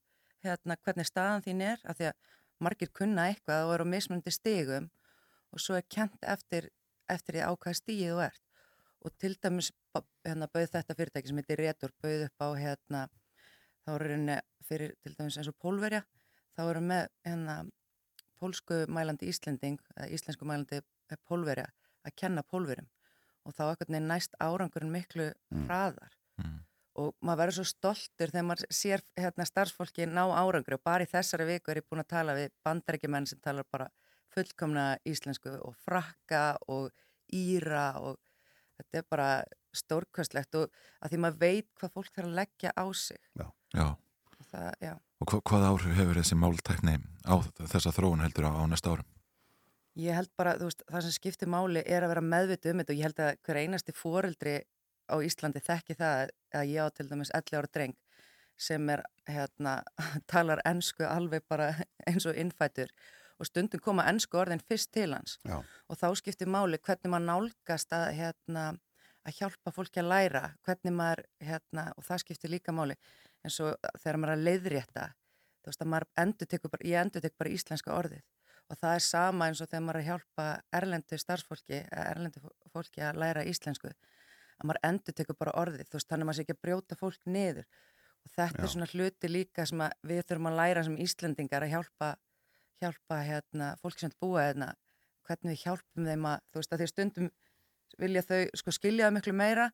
hérna hvernig staðan þín er af því að margir kunna eitthvað og eru á mismunandi stigum og svo er kent eftir, eftir því á hvað stíið þú ert. Og til dæmis hérna, bauð þetta fyrirtæki sem heitir Retur bauð upp á hérna þá eru henni fyrir til dæmis eins og pólverja þá eru með hérna pólsku mælandi Íslending, eða íslensku mælandi pólverja að kenna pólverjum og þá ekkert neginn næst árangurinn miklu Mm. hraðar Mm. Og maður verður svo stoltur þegar maður sér hérna starfsfólki ná árangri og bara í þessari viku er ég búin að tala við bandarækjumenn sem talar bara fullkomna íslensku og frakka og íra og þetta er bara stórkvæslegt og að því maður veit hvað fólk þarf að leggja á sig. Já, og það, já, og hva, hvað áhrif hefur þessi máltækni á þessa þróun heldur á, á næsta árum? ég held bara, þú veist, það sem skiptir máli er að vera meðvitið um þetta og ég held að hver einasti foreldri á Íslandi þekki það að ég á til dæmis 11 ára dreng sem er, hérna, talar ennsku alveg bara eins og innfætur og stundum koma ennsku orðin fyrst til hans Já. og þá skiptir máli hvernig maður nálgast að, hérna, að hjálpa fólki að læra, hvernig maður, hérna, og það skiptir líka máli eins og þegar maður er að leiðrétta, þú veist að maður endur tekur bara, ég endur tekur bara íslenska orðið og það er sama eins og þegar maður er að hjálpa erlendu starfsfólki, erlendu fólki að læra íslensku, að maður endur tekur bara orðið, þú veist, þannig að maður sé ekki að brjóta fólk niður. Og þetta Já. er svona hluti líka sem við þurfum að læra sem Íslendingar að hjálpa, hjálpa hérna, fólki sem búa hérna, hvernig við hjálpum þeim að, þú veist, að því stundum vilja þau sko skilja það miklu meira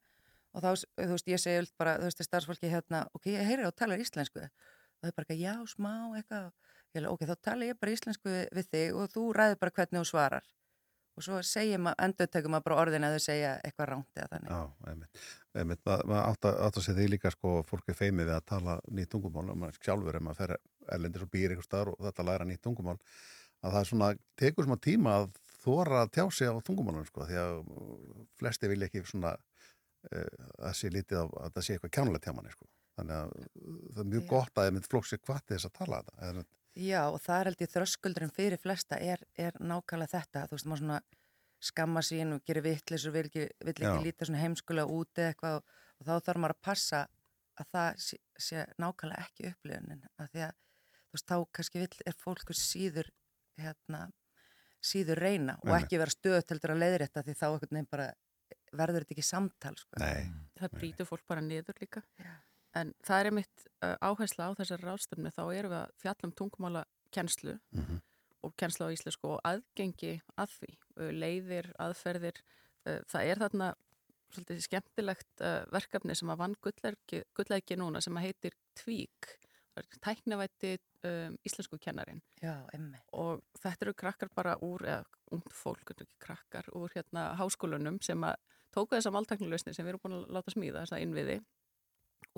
og þá, þú veist, ég segi bara, þú veist, starfsfólki hérna, ok, ég heyri á að tala íslensku. Og þau bara, eitthvað, já, smá, eitthvað. Ok, þá tala ég bara íslensku við þig og þú ræður bara hvernig þú svarar og svo segjum að, endur tekum að bara orðin að þau segja eitthvað ránt eða þannig Já, einmitt. einmitt ma- maður átt að, að segja því líka sko, fólk er feimið við að tala nýtt tungumál og maður sjálfur er maður fer erlendir og býr einhver staðar og þetta læra nýtt tungumál að það er svona, tekur svona tíma að þóra að tjá sig á tungumálunum sko, því að flesti vilja ekki svona uh, að sé lítið á að það sé eitthvað kjánulegt hjá manni sko. þannig að það er mjög Já. gott að einmitt flók sér hvað til þess að tala þetta Já, og það er held ég þröskuldurinn fyrir flesta er, er nákvæmlega þetta, þú veist, maður svona skamma sín og gerir vittlis og vil ekki, vill ekki líta svona heimskulega úti eitthvað og, og þá þarf maður að passa að það sé, sé nákvæmlega ekki upplifunin, að því að þú veist, þá kannski vill, er fólk síður hérna, síður reyna og Nei, ekki vera stöðt heldur að leiðrétta því þá verður þetta ekki samtal, sko. Nei, Það brýtur fólk bara niður líka. Já. En það er mitt uh, áhersla á þessari ráðstöfnu, þá erum við að fjalla um tungumála kennslu Mhm. og kennslu á íslensku og aðgengi að því, uh, leiðir, aðferðir. Uh, það er þarna svolítið skemmtilegt uh, verkefni sem að vann gullerki, gullerki núna sem að heitir Tvík, það tæknivætti um, íslensku kennarin Já, og þetta eru krakkar bara úr, eða ungt fólk, krakkar, úr hérna háskólunum sem að tóku þessa máltaknilausni sem við erum búin að láta smíða, þessa innviði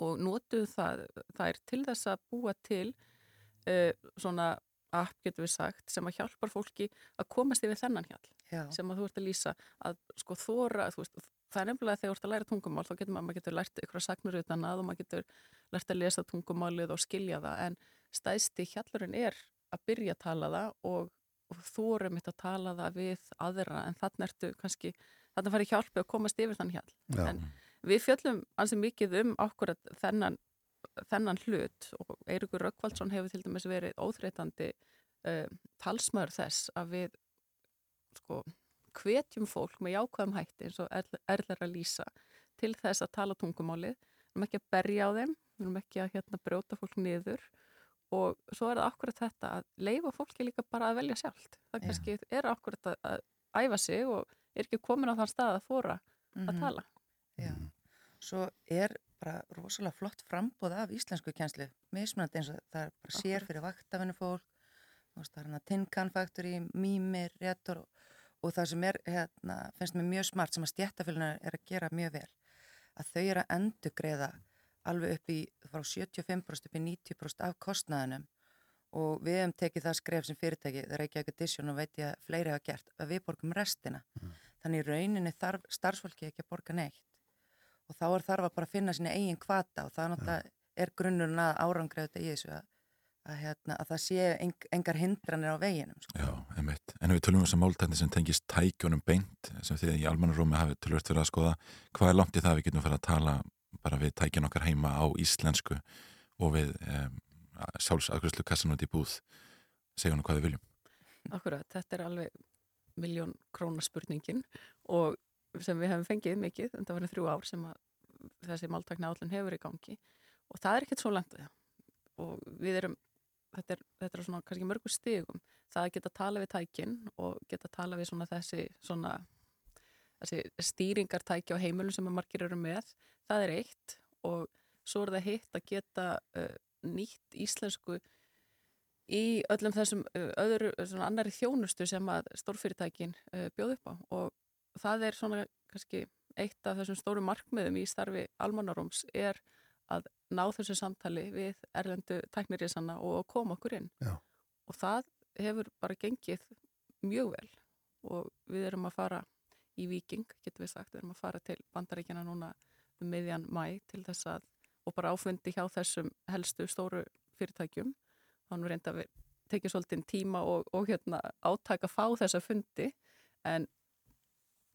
og notuðu það, það er til þess að búa til uh, svona app, getur við sagt, sem að hjálpar fólki að komast yfir þennan hjall Já, sem að þú ert að lýsa að sko þóra, þú veist, það er nefnilega þegar þú ert að læra tungumál, þá getur maður, maður getur lært ykkur sagnur utan að og maður getur lært að lesa tungumálið og skilja það en stæðsti hjallurinn er að byrja að tala það og, og þórum mitt að tala það við aðra en þannig ertu kannski, þannig fari hjálpi að komast yfir þann já, En við fjöllum ansi mikið um ákvörð þennan, þennan hlut og Eirikur Rökkvaldsson hefur til dæmis verið óþreytandi uh, talsmaður þess að við sko hvetjum fólk með jákvæðum hætti eins og Erla- Erla er að lýsa til þess að tala tungumálið við erum ekki að berja á þeim við erum ekki að hérna, brjóta fólk niður og svo er það akkurat þetta að leifa fólki líka bara að velja sjálft það Já. kannski er akkurat að, að æfa sig og er ekki komin á þann stað að fóra að Mhm. tala svo er bara rosalega flott frambóð af íslensku kjænslu, mismunandi eins og það er bara sér fyrir vaktafinu fólk, það er Tinkan Factory, Mýmir, Réttor og, og það sem er, hérna, finnst mér mjög smart sem að stjættafélina er að gera mjög vel, að þau eru að endugreiða alveg upp í, frá 75% upp í 90% af kostnaðinum. Og við hefum tekið það skref sem fyrirtæki, það er ekki ekki edition og veit ég að fleiri hafa gert, að við borgum restina. Þannig í rauninni þarf starfsfólki ekki að borga neitt og þá er þarf að bara finna sína eigin kvata og það náttúrulega er grunnurinn að árangreða þetta í þessu að, að, hérna, að það sé eng, engar hindranir á veginum sko. Já, einmitt. En við tölum um þessar máltækni sem tengist tækjónum beint, sem þið í almannarúmi hafið tölvört verið að skoða, hvað er langt í það að við getum fyrir að tala bara við tækjan okkar heima á íslensku og við um, sjálfsafgjörslu kassan út í búð, segja hann hvað við viljum. Akkurat, þetta er alveg miljón krónar spurningin og sem við hefum fengið mikið, en það var þrjú ár sem þessi máltakna állin hefur í gangi. Og það er ekkert svo langt við það. Og við erum, þetta er, þetta er svona kannski mörgur stigum, það að geta tala við tækin og geta tala við svona þessi svona þessi stýringartæki á heimilum sem margir eru með, það er eitt. Og svo er það hitt að geta uh, nýtt íslensku í öllum þessum uh, öðru, svona annari þjónustu sem að stórfyrirtækin uh, bjóð upp á. Og það er svona kannski eitt af þessum stóru markmiðum í starfi almannaróms er að ná þessu samtali við erlendu tæknirísanna og koma okkur inn. Já. og það hefur bara gengið mjög vel og við erum að fara í Viking, getur við sagt, við erum að fara til bandaríkjana núna um miðjan mæ til þess að, og bara áfundi hjá þessum helstu stóru fyrirtækjum. Þannig að reynda við tekið svolítið tíma og, og hérna átaka að fá þessa fundi. En,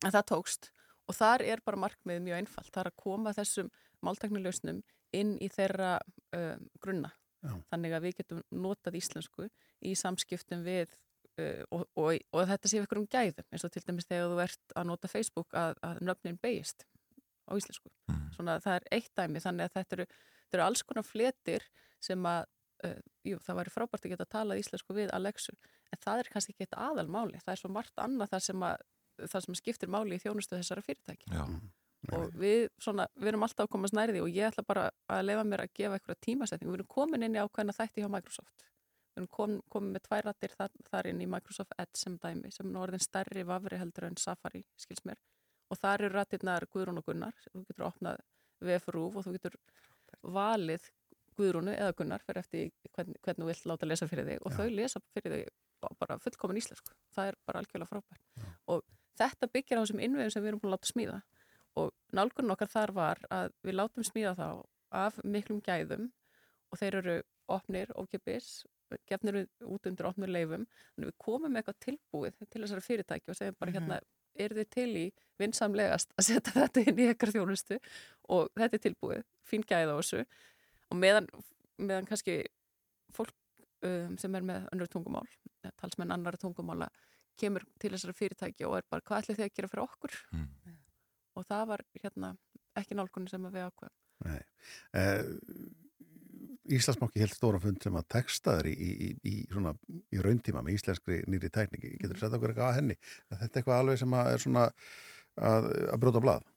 en það tókst. Og þar er bara markmið mjög einfalt, það er að koma þessum máltaknileusnum inn í þeirra um, grunna. Já. þannig að við getum notað íslensku í samskiptum við uh, og, og, og þetta sé við ykkur um gæðum. Eins og til dæmis þegar þú ert að nota Facebook að, að nöfnin beigist á íslensku. Svona það er eitt dæmi. Þannig að þetta eru, þetta eru alls konar fletir sem að uh, jú, það væri frábært að geta talað íslensku við Alexu. En það er kannski ekki eitt aðal máli það er svo margt annað það sem, að, það sem skiptir máli í þjónustu þessara fyrirtæki Já. og við, svona, við erum alltaf að komast nærði og ég ætla bara að lefa mér að gefa eitthvað tímasetning. Við erum komin inn í ákveðna þætti hjá Microsoft. Við erum kom, komin með tvær rættir þar, þar inn í Microsoft Edge sem dæmi sem er orðin stærri vafri heldur en Safari, skils mér. Og þar eru rættirnar Guðrún og Gunnar. Þú getur opnað VF-rúf og þú getur valið Guðrúnu eða Gunnar fyrir eftir hvern, hvernig þú vilt láta lesa fyrir þig og Já. þau lesa fyrir þig bara fullkomin íslensku. Það er bara algjörlega frábært. Og þetta byggir á þessum innvegum sem við erum búin að láta smíða. Og nálgunum okkar þar var að við látum smíða þá af miklum gæðum og þeir eru opnir, ókipis, gefnir út undir opnir leifum, þannig við komum með eitthvað tilbúið til þessari fyrirtæki og segjum bara Mhm. hérna, er þið til í vinsamlegast að setja þetta inn í ekkar þjónustu? Og þetta er tilbúið, fín gæð á þessu. Og meðan, meðan kannski fólk um, sem er með önnur tungumál, talsmenn annara tungumála, kemur til þessari fyrirtæki og er bara hvað ætli þið að gera fyrir okkur Mm. og það var hérna ekki nálgunni sem við ákveðum. Nei. Eh, Íslandsbanki held stóra fund sem að textaður í, í, í, svona, í rauntíma með íslenskri nýri tækningi. Getur þú sett okkur eitthvað að henni? Er þetta eitthvað alveg sem að er svona að, að bróta blað?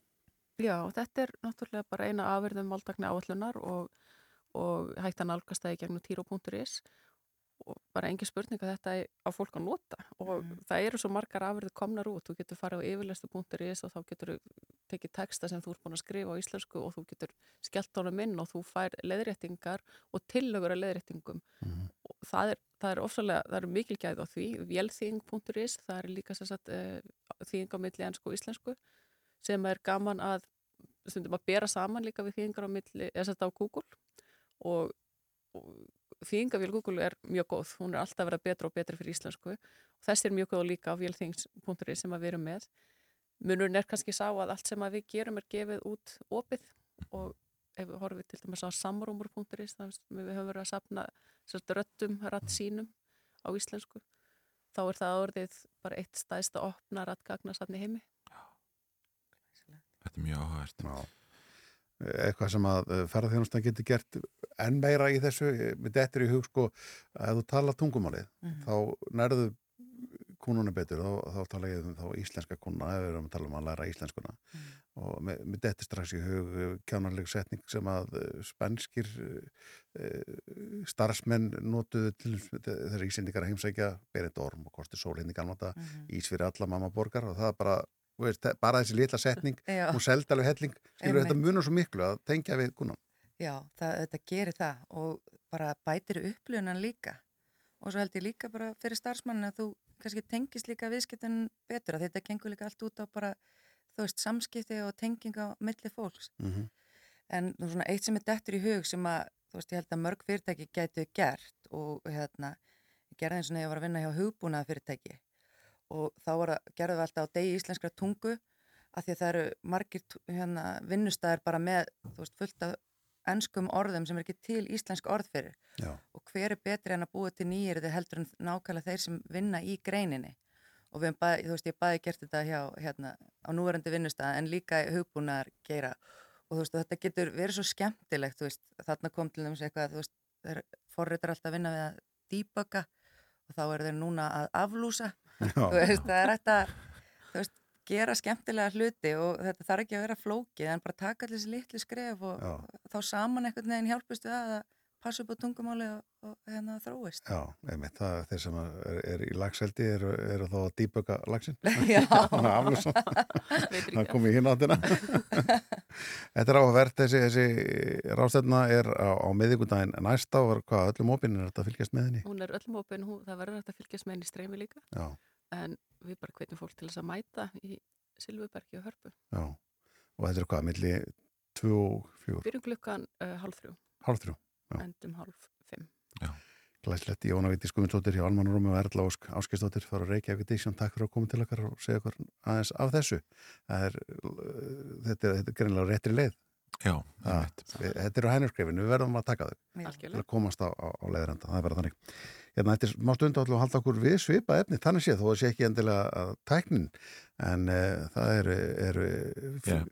Já, þetta er náttúrulega bara eina afverðum máltakni áallunar og, og hægt að nálgast það í gegnum týro.is og bara engin spurning að þetta er á fólk að nota. Og það eru svo margar afverðu komnar út, þú getur farið á yfirlestu.is og þá getur þú tekið texta sem þú ert búin að skrifa á íslensku og þú getur skellt honum inn og þú fær leðréttingar og tillögur að leðréttingum og það er, það er ofsalega, það eru mikil gæð á því, vélþýðing.is það er líka sér satt uh, þýðing á milli ennsku og íslensku sem er gaman að stundum að bera saman líka við þýðingar á milli, eða þetta á Google. Og, og þýðingavél Google er mjög góð, hún er alltaf verið betra og betra fyrir íslensku. Og þessi er mjög góð líka á vélþýðings.is sem að við erum með. Munurinn er kannski sá að allt sem að við gerum er gefið út opið. Og ef við horfum til dæmis á samrúmur.is þannig að við höfum verið að sapna röttum, ratt sínum á íslensku þá er það orðið bara eitt stæðsta opna rattgagnasafni heimi. Þetta er mjög áhægt. Já. Eitthvað sem að ferðarþjónustan getur gert enn meira í þessu, með dettur í hug sko, að þú tala tungumálið, Mhm. þá nærðu kúnuna betur, þá, þá tala ég um þá íslenska kúnuna, ef við erum að tala um að læra íslenskuna og með, dettur strax í hug kjánarleg setning sem að eh, spænskir uh, starfsmenn notuðu til þessar íslendingar heimsækja Berit Orm og Kosti Sól hérna í gamla Mhm. ís fyrir alla mamma borgar og það er bara, veist, bara þessi litla setning seldi alveg helling. Skilur þetta munur svo miklu að tengja við kunan Já, það, þetta gerir það og bara bætir upplöfunan líka. Og svo held ég líka bara fyrir starfsmannin að þú kannski tengist líka viðskiptin betur að þetta gengur líka allt út á bara þú veist samskipti og tenging á milli fólks. Mm -hmm. en nú svona eitt sem er dettur í hug sem að þú veist ég held að mörg fyrirtæki gætu gert og hérna ég gerði eins og neða ég var að vinna hjá hugbúnaða fyrirtæki og þá var að gerðu við alltaf á degi íslenskra tungu að því að það eru margir hérna, vinnustæðir bara með veist fullt af ennskum orðum sem er ekki til íslensk orð fyrir. Já. og hver er betri en að búa til nýjir heldur en nákvæmlega þeir sem vinna í greininni? Og bæði, þú veist, ég bæði gert þetta hjá, hérna, á núverandi vinnustæða en líka hugbúnaðar geira og þú veist, og þetta getur verið svo skemmtilegt, veist, þarna kom til þess eitthvað, þú veist, þeir forritar alltaf að vinna við að dýböka og þá eru þeir núna að aflúsa, veist, það er þetta, þú veist, gera skemmtilega hluti og þetta þarf ekki að vera flókið en bara taka allir þessi litlu skref og Já. þá saman einhvern veginn hjálpust við að passa upp á tungumáli og, og hérna þróist. Já, einmitt, það er þeir sem er, er í lagseldi eru er þá að dýböka lagsin Já. Það ekki kom í hinn áttina. Þetta er áhverð, þessi, þessi rástefna er á, á miðvikudaginn næsta og hvað öllum opinn er þetta að fylgjast með henni? Hún er öllum opinn, hún, það verður hægt að fylgjast með henni í streymi líka. Já, en við bara hvetjum fólk til þess að mæta í Silvubergi og Hörpu. já. Og þetta er hvað, milli 2 og 4 Byrjum klukkan uh, hálf þrjú, hálf þrjú, Já. endum hálf fimm. glæslegt Jóna Víti Skumundsdóttir hjá Almanurúmi og Erla Ósk Áskistóttir fara að reykja ykkur dísjón, takk fyrir að koma til okkar og segja okkur aðeins af þessu. Það er, uh, þetta, er- þetta er greinlega réttri leið Já, við- þetta eru hænurkrefin, við verðum að taka þau til Algjörlega. að komast á, á, á leiðranda, það er bara þannig hérna, þetta er má stundu alltaf að halda okkur við svipa efni, þannig séð, þó að sé ekki endilega að tæknin, en uh, það eru er,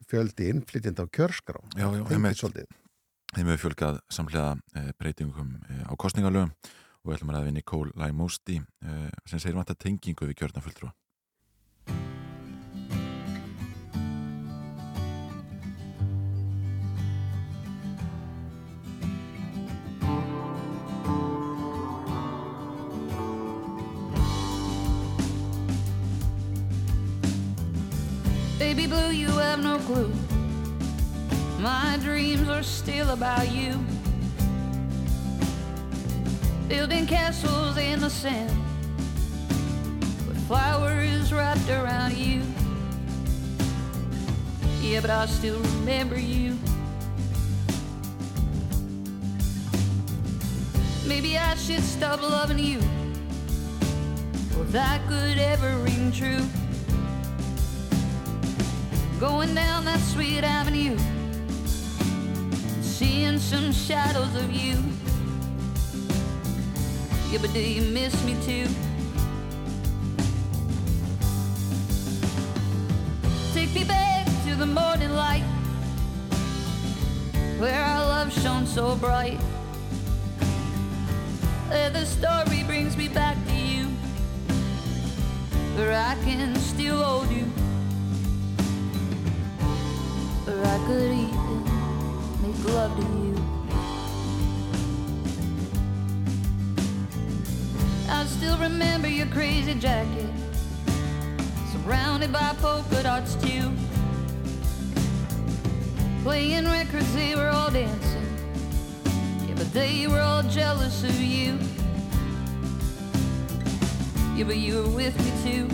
fjöldi innflytjandi á kjörskrá Já, já. Þeim hefur fjölgað samlega e, breytingum e, á kostningalögum og við ætlum að ræða við Nicole Laimósti e, sem segir vant að tengingu við kjörnafulltrúa. Baby have no clue. My dreams are still about you. Building castles in the sand with flowers wrapped around you. Yeah, but I still remember you. Maybe I should stop loving you. Or that could ever ring true. Going down that sweet avenue, seeing some shadows of you. Yeah, but do you miss me too? Take me back to the morning light, where our love shone so bright. Where the story brings me back to you, where I can still crazy jacket, surrounded by polka dots too. Playing records, they were all dancing, yeah, but they were all jealous of you. Yeah, but you were with me too.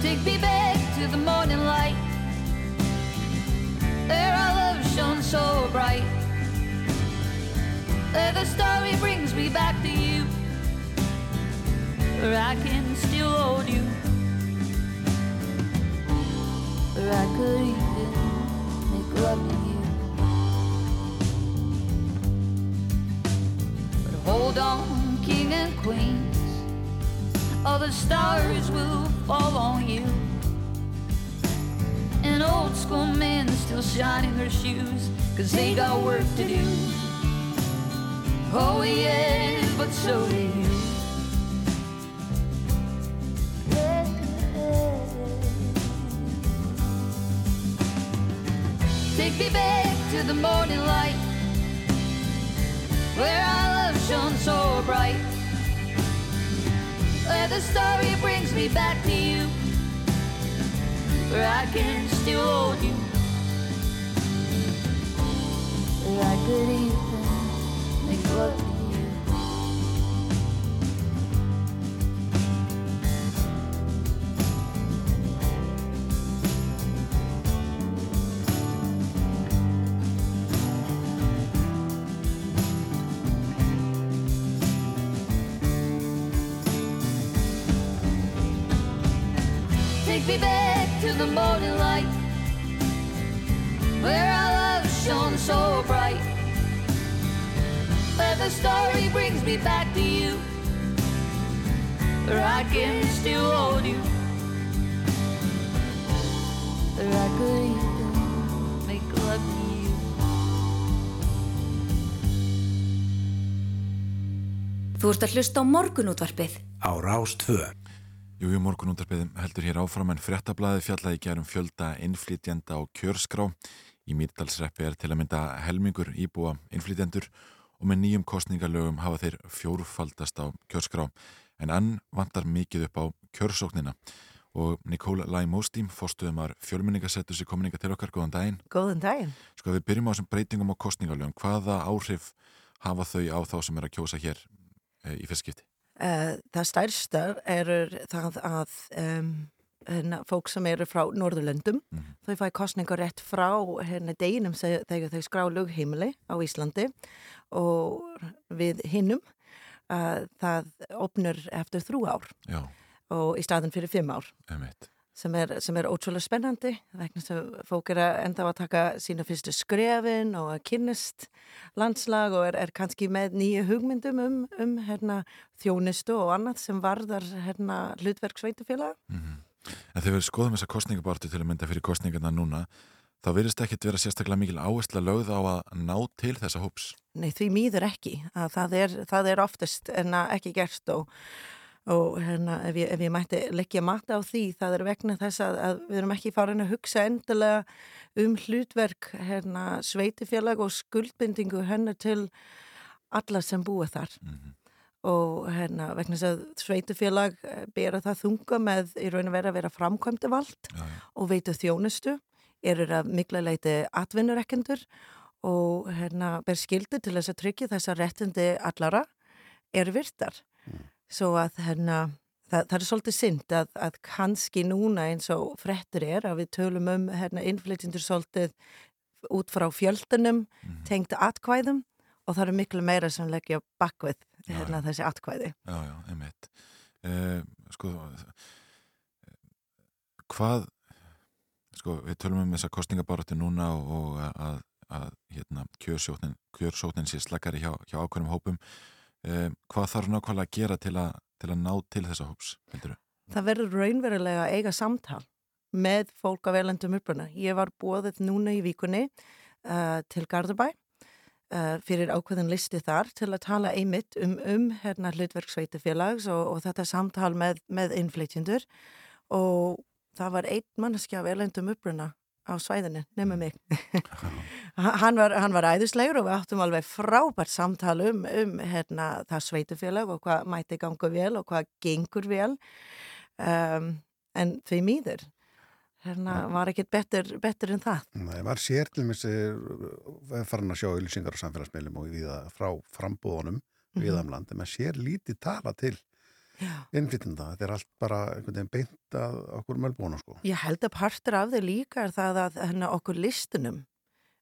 Take me back to the morning light There our love shone so bright Where the story brings me back to you Where I can still hold you Where I could even make love to you But hold on, king and queens all the stars will fall on you. An old school man still shining her shoes, cause they got work to do. Oh, yeah, but so do you. Take me back to the morning light, where our love shone so bright where the story brings me back to you, where I can still hold you, where I could even að hlusta á morgunútvarpið. Á Rás 2. Jújú, morgunúndarbyðum heldur hér áfram en fréttablaði fjallaði gerum fjölda innflytjenda og kjörskrá. Í Mýrdalsreppi er til að mynda helmingur íbúa innflytjendur og með nýjum kostningalögum hafa þeir fjórfaldast á kjörskrá. En enn vantar mikið upp á kjörsóknina. Og Nikóla Læmóstím, fórstuðumar fjölmynningasettus í kominninga til okkar, góðan daginn. Góðan daginn. Sko við byrjum á þessum breytingum á kostningalögum. Hvaða áhrif hafa þau á þá sem er að kjósa hér í fyrstskipti? Uh, það stærsta er það að um, hérna, fólk sem eru frá Norðurlöndum, mm -hmm. þau fæ kostningar rétt frá hérna, deginum þegar þau skrá lögheimili á Íslandi og við hinnum uh, það opnur eftir þrjú ár Já. og í staðin fyrir fimm ár. Emitt. Sem er, sem er ótrúlega spennandi vegna sem fólk er að enda að taka sína fyrstu skrefin og að kynnist landslag og er, er kannski með nýju hugmyndum um, um hérna, þjónistu og annað sem varðar hérna, hlutverk sveitufélag. Mm -hmm. En þegar við skoðum þessa kostningabartu til að mynda fyrir kostningarna núna þá verðist ekkit vera sérstaklega mikil áhersla lögð á að ná til þessa hóps. Nei, því mýður ekki. Það er, það er oftast en ekki gerst og og hérna, ef, ég, ef ég mætti leggja mata á því, það er vegna þess að, að við erum ekki farin að hugsa endilega um hlutverk hérna, sveitifélag og skuldbindingu hennar til alla sem búa þar mm -hmm. og hérna, vegna þess að sveitifélag bera það þunga með í raun og vera að vera framkvæmdi vald Já, já. og veitu þjónustu eru að mikla leiti atvinnurekkendur og hérna, ber skildi til þess að tryggja þess að réttindi allara er virtar svo að hérna, það, það er svolítið synd að, að kannski núna eins og frettur er að við tölum um hérna, innflytjendur svolítið út frá fjöldunum Mhm. tengt atkvæðum og það er miklu meira sem leggja bakvið hérna, þessi atkvæði. Já, já, einmitt. Eh, sko, hvað, sko, við tölum um þessa kostningabaratu núna og, og að, að hérna, kjörsóknin sé slakari hjá, hjá ákveðnum hópum. Eh, hvað þarf nákvæmlega að gera til að, til að ná til þessa hóps? Það verður raunverulega að eiga samtal með fólk af velendum uppruna. Ég var búið núna í vikunni uh, til Garðabæ uh, fyrir ákveðin listi þar til að tala einmitt um, um hérna hlutverksveitufélags og, og þetta samtal með, með innflytjendur og það var einn manneskja af velendum uppruna á svæðinu, nema mig. hann, var, hann var æðislegur og við áttum alveg frábært samtal um, um hérna, það sveitufélag og hvað mæti ganga vel og hvað gengur vel um, en því mýður hérna var ekkit betur, betur en það. Nei, maður sér til mér farin að sjá ylýsingar á samfélagsmiðlum og viða frá frambúðunum Mhm. viðamland, en maður sér lítið tala til innflytjenda, þetta er allt bara einhvern veginn beint að okkur mölbúna sko. Ég held að partur af þau líka er það að hérna, okkur listunum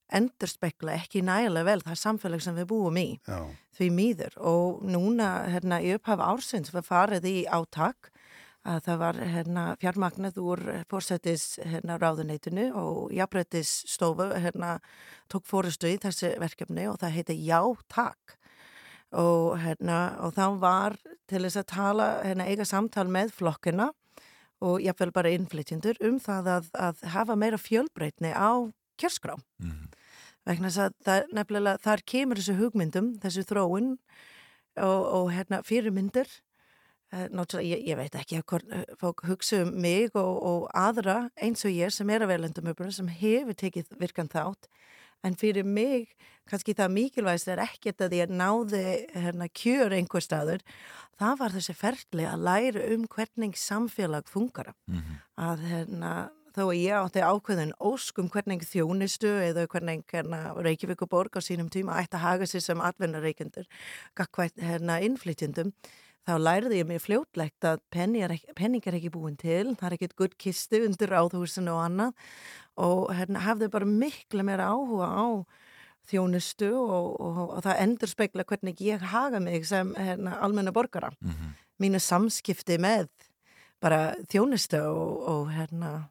endur spekla ekki nægilega vel það samfélag sem við búum í Já. því mýður og núna hérna, í upphaf ársins var farið í átak að það var hérna, fjármagnað úr fórsetis hérna, ráðuneytinu og jafnrættis stofu hérna, tók fórustu í þessi verkefni og það heiti Já, takk og, hérna, og þá var til þess að tala, hérna, eiga samtal með flokkina og jáfnvel bara innflytjendur um það að, að hafa meira fjölbreytni á kjörskrá. Mhm. vegna þess að það, nefnilega þar kemur þessu hugmyndum, þessu þróun og, og hérna, fyrirmyndir. Eh, ég, ég veit ekki að eh, fólk hugsa um mig og, og aðra eins og ég sem er að velendum sem hefur tekið virkan þátt en fyrir mig, kannski það mikilvægst er ekkert að ég náði hérna, kjör einhver staður það var þessi ferli að læra um hvernig samfélag fungara Mhm. að hérna, þó að ég átti ákveðin ósk um hvernig þjónistu eða hvernig hérna, Reykjavíkuborg á sínum tíma ætti að haga sér sem atvinnareikendur gagvært hérna, innflytjendum þá læriði ég mér fljótlegt að penning er, ekki, er búin til, það er ekkit gutt kistu undir áðhúsinu og annað og hérna, hafði bara miklu meira áhuga á þjónustu og, og, og það endur spekla hvernig ég haga mig sem hérna, almenna borgara. Mhm. Mínu samskipti með bara þjónustu og, og hérna,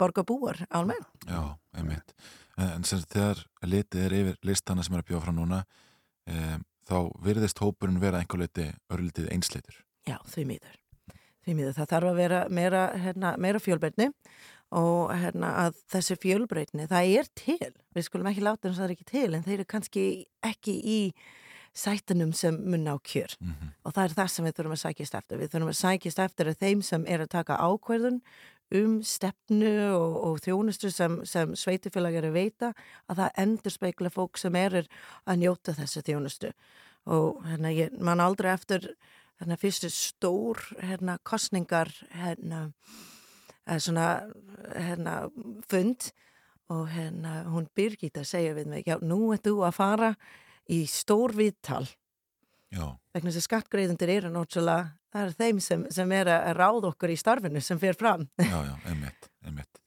borgarbúar almennt. Já, einmitt. En, sagt, þegar litið er yfir listana sem er að bjóða frá núna, e, þá virðist hópurinn vera einhver leiti örlítið einsleitur. Já, því miður. Því miður. Það þarf að vera meira, hérna, meira fjölbreytni og hérna, að þessi fjölbreytni, það er til. Við skulum ekki láta þess að það er ekki til, en þeir eru kannski ekki í sætunum sem mun á kjör og það er það sem við þurfum að sækist eftir. Við þurfum að sækist eftir að þeim sem er að taka ákverðun um stefnu og, og þjónustu sem, sem sveitufélag er að veita að það endur speikla fólk sem er að njóta þessu þjónustu og hérna ég man aldrei eftir hérna fyrstu stór hérna kostningar hérna eða svona hérna fund og hérna hún Birgitta segja við mig já nú ert þú að fara í stór viðtal Já. vegna þess að skattgreðundir eru náttúrulega það er þeim sem, sem er að ráða okkur í starfinu sem fer fram Já, já, einmitt, einmitt.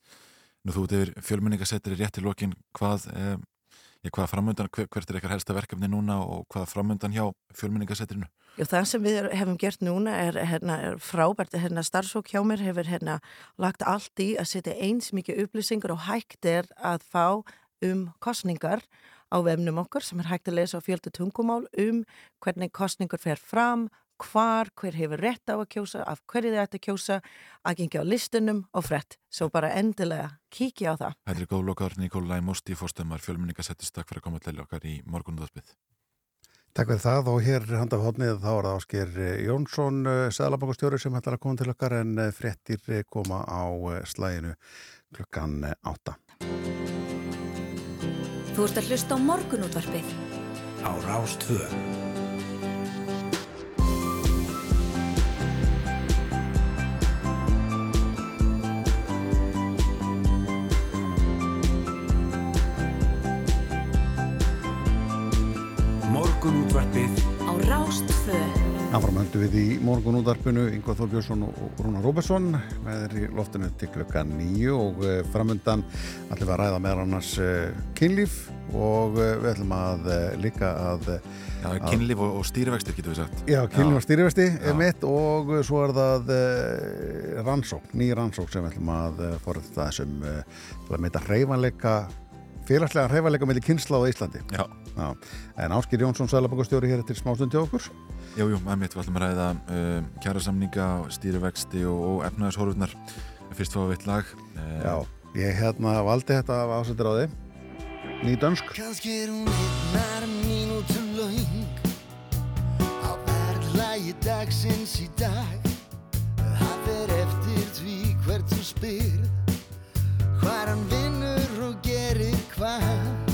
Nú þú yfir fjölmenningasettir í rétt í lokin, hvað, eh, hvað framöndan, hver, hvert er eitthvað helsta verkefni núna og hvað framöndan hjá fjölmenningasettirinu? Já, það sem við hefum gert núna er, hérna, er frábært, hérna starfsfólk hjá mér hefur hérna lagt allt í að setja eins mikið upplýsingar og hægt er að fá um kostningar á vefnum okkar sem er hægt að lesa á fjöldu tungumál um hvernig kostningur fer fram, hvar, hver hefur rétt á að kjósa, af hverju þið ætti að kjósa, að gengja á listunum og frett. Svo bara endilega kíkja á það. Hættir góðlokar Nikolai Mosti, fórstömmar fjölmenningasettist, takk fyrir að koma til okkar í morgunúðaspið. Takk fyrir það og hér handaf hodnið þá er það Ásker Jónsson, Sæðalabangastjóri sem hættar að koma til okkar en eh, fréttir eh, koma á eh, slæginu klukkan átta. Þú ert að hlusta á morgunútvarpið. Á Rás Morgunútvarpið Á Rás 2. Áframhöndu við í morgun útarpinu Yngvar Þór Björnsson og Rúnar Róbersson með þeir í loftinu til klukkan nýju og eh, framöndan ætlum við að ræða með annars kynlíf og eh, við ætlum að eh, líka að Já, kynlíf og, og stýrivextir getur við sagt. Já, kynlíf og stýrivexti er mitt og svo er það rannsók, ný rannsók sem við ætlum að forða það sem til að meita hreyfanleika félagslega hreyfanleika með kynsla á Íslandi. Já. Já. En Áskir Jónsson, Sælabokastjóri hér eftir smástund til okkur. Jú, jú, að mitt við ætlum að ræða uh, kjærasamninga, stýrivexti og, og efnaðarshorfurnar. Fyrst fá við eitt lag. Uh, Já, ég hérna valdi þetta af ásættir á þið. Ný dönsk. Kanski er hún einnar mínútu laung á verðlægi dagsins í dag. Það fer eftir því hvert þú spyrð, hvar hann vinnur og gerir hvað.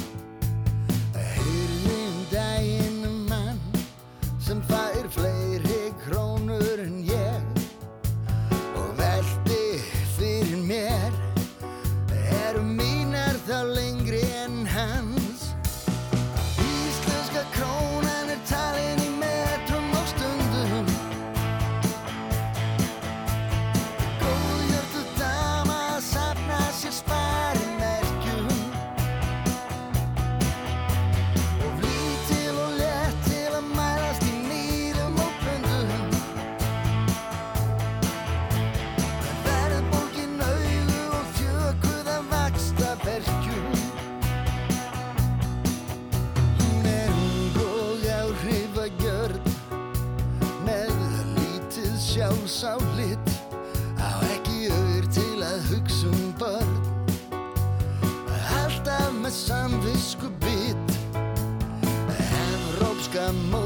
memory.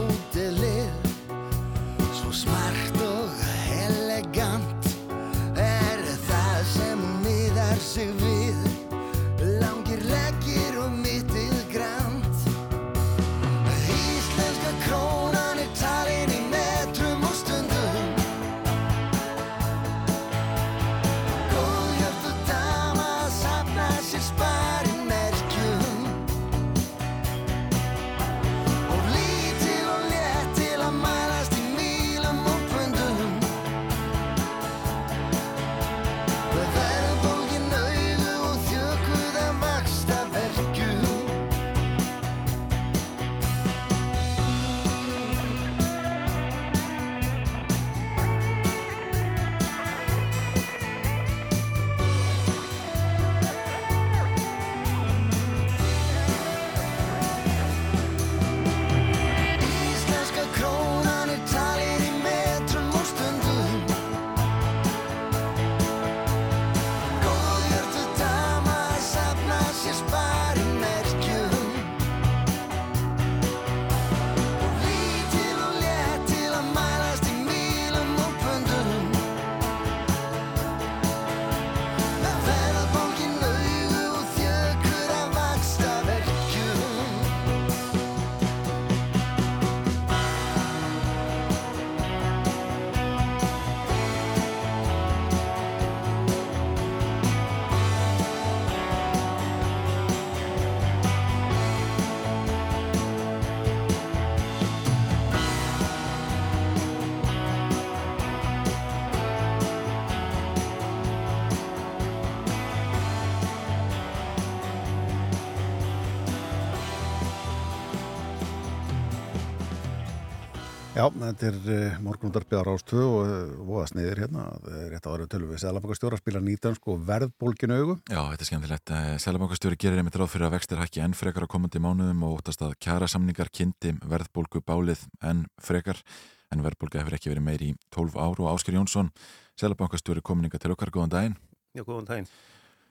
Já, þetta er uh, morgunundarbyðar ástöð og uh, voða sniðir hérna. Rétt að vera tölum við Sælabankastjóra að spila nýtansk og verðbólginu augu. Já, þetta er skemmtilegt. Sælabankastjóri gerir einmitt ráð fyrir að vextir hækki enn frekar á komandi mánuðum og óttast að kjara samningar kynnti verðbólgu bálið enn frekar en verðbólga hefur ekki verið meir í 12 ár og Ásker Jónsson, Sælabankastjóri kominninga til okkar, góðan daginn. Já, góðan daginn.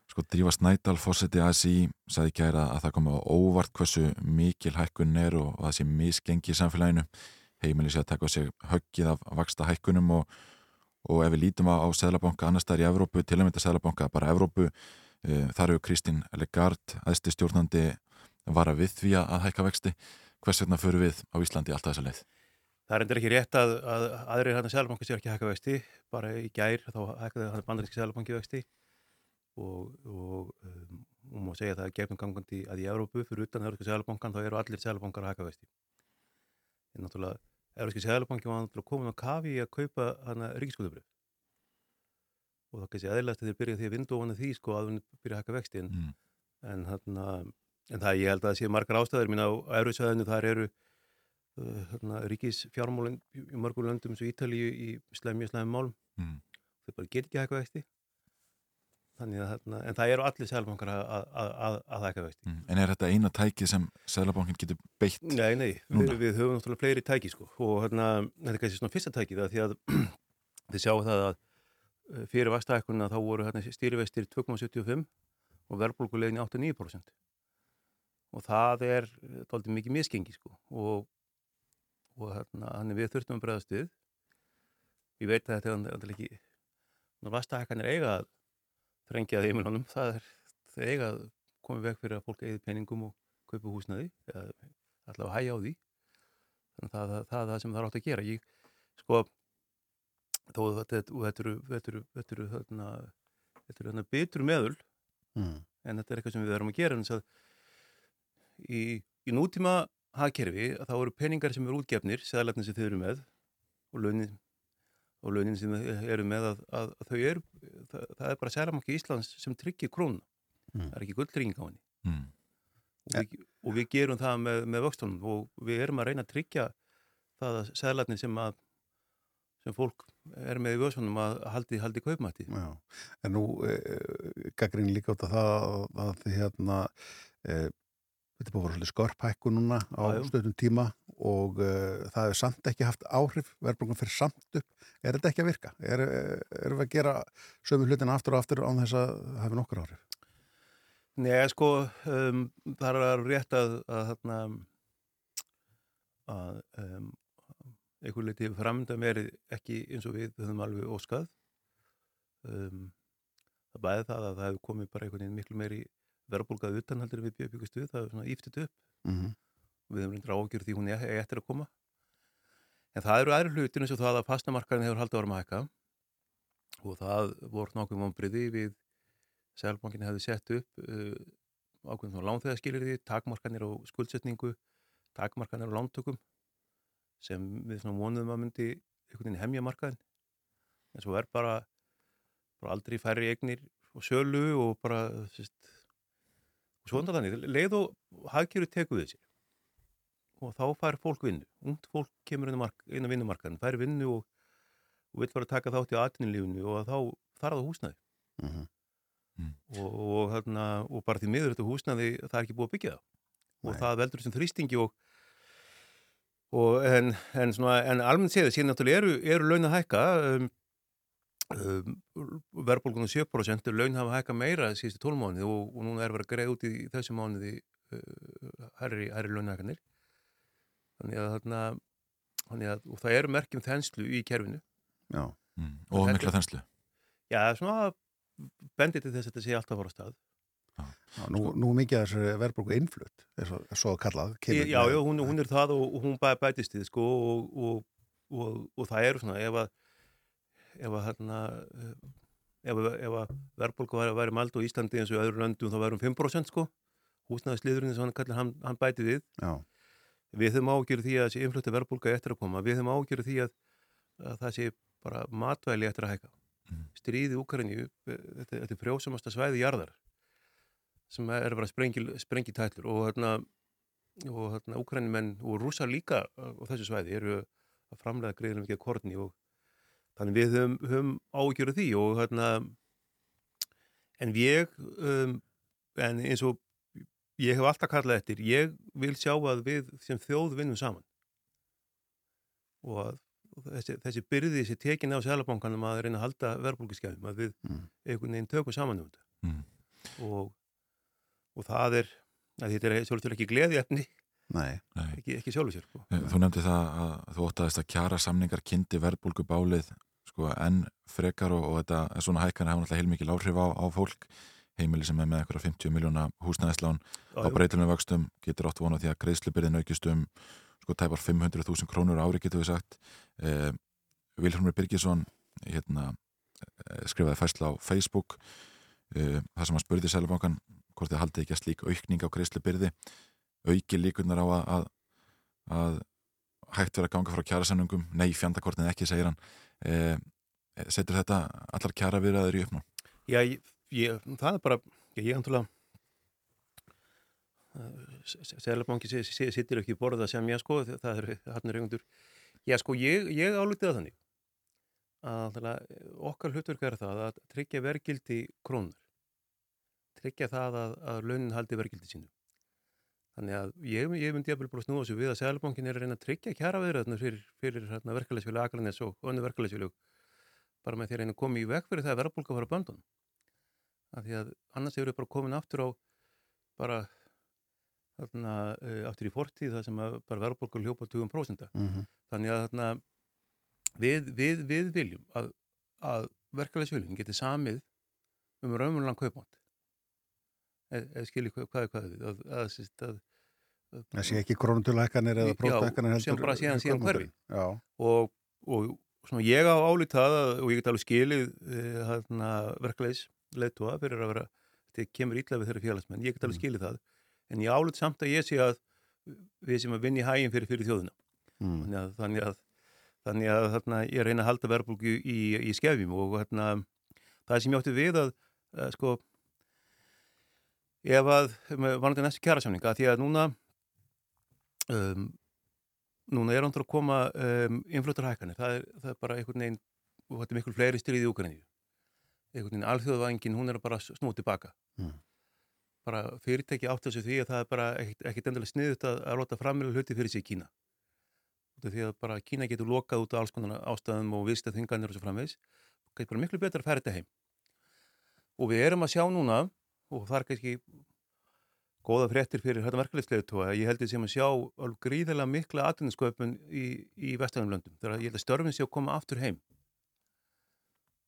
Sko Drífa Snædal, fórseti ASI, saði kæra að það komi á óvart hversu mikil hækkun er og, og það sé misgengi í samfélaginu heimili sé að taka sig höggið af vaksta hækkunum og, og ef við lítum á, Sælabanka annar staðar í Evrópu, til og með þetta Sælabanka bara Evrópu, e, þar eru Kristín Legard, aðsti stjórnandi var að við því að hækka vexti. Hvers vegna fyrir við á Íslandi alltaf þessa leið? Það er endur ekki rétt að, að aðrir hann að Sælabanka sér ekki hækka vexti. Bara í gær þá hækkaði hann bandaríski Sælabanki vexti. Og, og um, og má segja að það er gefnum gangandi að í Európu fyrir utan Európska Sælabankan þá eru allir Sælabankar að hækka vexti. En náttúrulega Európski Sælabanki var náttúrulega komin á kafi í að kaupa hana ríkiskóðubrið og það kannski aðeinast þegar byrjaði því að vindu ofan því sko að hún byrja að hækka vexti. En, mm. en, hana, en það ég held að það sé margar ástæður. Mín á Európsvæðinu þar eru uh, hana, ríkisfjármálinn í mörgur löndum eins og Ítalíu í slemmi og slemmi málum. Mm. þau bara get ekki að hækka vexti Þannig að þarna, en það eru allir sælabankar að, hækka vexti. Mm. En er þetta eina tæki sem sælabankin getur beitt? Nei, nei, við, við höfum náttúrulega fleiri tæki sko og hérna, þetta er kannski svona fyrsta tæki það því að þið sjáu það að eh, fyrir vastahækkunna þá voru hérna, stýrivextir 2,75 og verðbólkulegin 8-9% og það er doldið mikið miskengi sko og, og hérna, við þurftum að bregðast við. Ég veit að þetta er ekki, vastahækkan er eigað þrengja að heimilunum, það er það eiga að koma veg fyrir að fólk eigið peningum og kaupa húsnaði eða allavega hægja á því. Þannig að það, það, er það sem það er átt að gera. Ég, sko þó þetta, þetta eru þetta eru, þetta eru, þarna, þetta eru betur meðul mm. en þetta er eitthvað sem við verðum að gera. En í, í nútíma hagkerfi þá eru peningar sem eru útgefnir segðalegna sem þið eru með og launin og launin sem eru með að, að, að þau eru, það, það er bara Sælamanki Íslands sem tryggir krónu mm. það er ekki gulltrygging á henni. Mm. og, við, og við gerum það með, með vöxtunum og við erum að reyna að tryggja það að Sælarni sem að sem fólk er með í vöxtunum að haldi, haldi kaupmætti. Já, en nú e, e gaggrín líka út af það að þið hérna e, þetta búin að vera svolítið skorphækku núna á stöðum tíma og uh, það er samt ekki haft áhrif, verðbrukum fyrir samt upp. Er þetta ekki að virka? Er, er, erum við að gera sömu hlutina aftur og aftur án þess að það hefur nokkur áhrif? Nei, sko, um, það er rétt að, að, að, að um, einhver litið framönda verið ekki eins og við höfum alveg óskað. Um, það bæði það að það hefur komið bara einhvern veginn miklu meiri verðbólkað utanhaldir við byggast við, það er svona íftið upp. Mm -hmm við hefum reyndir ágjör því hún er eftir að koma. En það eru aðri hlutin eins og það að fastamarkaðin hefur haldið ára með hækka. Og það voru nokkuð vonbriði við Sælbankin hefði sett upp uh, ákveðin á lánþegaskilir því takmarkanir á skuldsetningu takmarkanir á lántökum sem við svona vonuðum að myndi einhvern veginn hemmja markaðin en svo er bara, bara aldrei færri eignir og sölu og bara sérst, og svona þannig leið og hagkjöru tekuð þessi og þá fær fólk vinnu. Ungt fólk kemur inn á vinnumarkaðin, fær vinnu og, og vil fara að taka þátt í atvinnulífunu og þá þarf það húsnaði. Uh -huh. mm. og, og, hérna, og bara því miður þetta húsnaði það er ekki búið að byggja það. Og Nei. það veldur sem þrýstingi og en, en, en almennt séðu síðan náttúrulega eru, eru laun að hækka um, um, verðbólkunum 7% laun hafa hækka meira síðustu tólmánuði og, og núna er verið að greið út í þessu mánuði uh, herri, herri launahækkanir þannig að, þarna, þannig að það eru merkjum þenslu í kerfinu. Já, mm. og mikla þenslu. Já, svona bendið til þess að þetta sé alltaf voru stað. Já, nú, nú mikið að þessu verðbruku innflutt er svo, er svo kallað Já, já, hún, hún er það og, og hún bæ, bætist í sko og, og, og það eru svona ef að ef að hérna ef að, að verðbruku væri, væri mald og Íslandi eins og öðru löndum þá værum 5% sko. Húsnaðisliðurinn sem hann kallar hann, hann bæti við. Já Við höfum ágjörð því að þessi inflötu verðbólka eftir að koma. Við höfum ágjörð því að, að það sé bara matvæli eftir að hækka. Mm. Stríði Úkarinju, þetta, þetta er frjósamasta svæði jarðar sem er bara sprengi, tætlur og hérna og hérna Úkarinjumenn og rúsa líka á þessu svæði eru að framlega greiðlega mikið korni og þannig við höfum, höfum ágjörðu því og hérna en ég um, en eins og ég hef alltaf kallað eftir, ég vil sjá að við sem þjóð vinnum saman og að þessi, þessi byrði, þessi tekin á selabankanum að reyna að halda verðbólkiskefum að við mm. einhvern veginn tökum saman um þetta mm. og, og það er að þetta er sjálfsögur ekki gleði efni Nei. ekki, ekki sjálfsögur sko. Þú nefndi það að þú óttaðist að kjara samningar kynnti verðbólkubálið sko, enn frekar og, og þetta svona hækkan hafa náttúrulega heilmikið láhrif á, á fólk heimili sem er með eitthvað 50 miljóna húsnæðislán á breytilinu vöxtum getur átt vonað því að greiðslubyrðin aukist um sko tæpar 500.000 krónur ári getur við sagt. Eh, Vilhelmur Birgisson hérna, eh, skrifaði fæsla á Facebook eh, þar sem hann spurði Sælubankan hvort þið haldið ekki að slík aukning á greiðslubyrði auki líkunar á að, að, að hægt verið að ganga frá kjærasamningum nei, fjandakortin ekki, segir hann. Eh, setur þetta allar kjæra viðraður í uppná? Já, ég, ég, það er bara ég er antúrulega Sælabanki sittir ekki í borða sem ég sko, það er hann er eigundur. Já sko, ég, ég álutið að þannig að okkar hlutverk er það að tryggja vergildi krónur. Tryggja það að, að launin haldi vergildi sínu. Þannig að ég, ég myndi að bara snúa þessu við að Sælabankin er að reyna að tryggja kjara viðræðinu fyrir, fyrir hérna, verkefælisfjölu Akranes og önnu verkefælisfjölu bara með því að reyna að koma í veg fyrir það að verðbólka fara böndun. Því að annars hefur við bara komin aftur á bara þarna, uh, aftur í fortíð það sem bara verðbólkur hljópa 20%. Mm -hmm. Þannig að þarna, við, við, við viljum að, að verkefælisfjölun geti samið um raunverulega kaupmátt. Eða skilji hvað er hvað við? Að, að, það sé ekki krónutöluhækkanir eða. Já, sem bara síðan síðan hverfi. Og, og svona, ég á álítað og ég get alveg skilið uh, verkefælis leittóa fyrir að vera, þetta kemur ítla við þeirra félagsmenn, ég get alveg mm. skilið það en ég álut samt að ég sé að við sem að vinna í hægin fyrir fyrir þjóðuna mm. þannig að þannig að, þannig að þarna, ég reyna að halda verðbólgu í, í skefjum og þarna, það sem ég átti við að, að sko ef að varandi næstu kjærasamninga því að núna um, núna er ándur að koma um, influturhækkanir, það, það er bara einhvern veginn og þetta er miklu fleiri styrðið í Úkraníu einhvern veginn alþjóðvængin, hún er bara snúið tilbaka mm bara fyrirtæki átt þessu því að það er bara ekkert, endilega sniðut að, að láta frammeila hluti fyrir sig í Kína. Því að bara Kína getur lokað út á alls konar ástæðum og viðstæð þingarnir og svo framvegs. Það er bara miklu betur að færa þetta heim. Og við erum að sjá núna, og það er kannski góða fréttir fyrir þetta verkefliðslega tóa, ég held því sem að sjá gríðilega mikla atvinnusköpun í, í vestunum löndum. Þegar ég held að störfin sé að koma aftur heim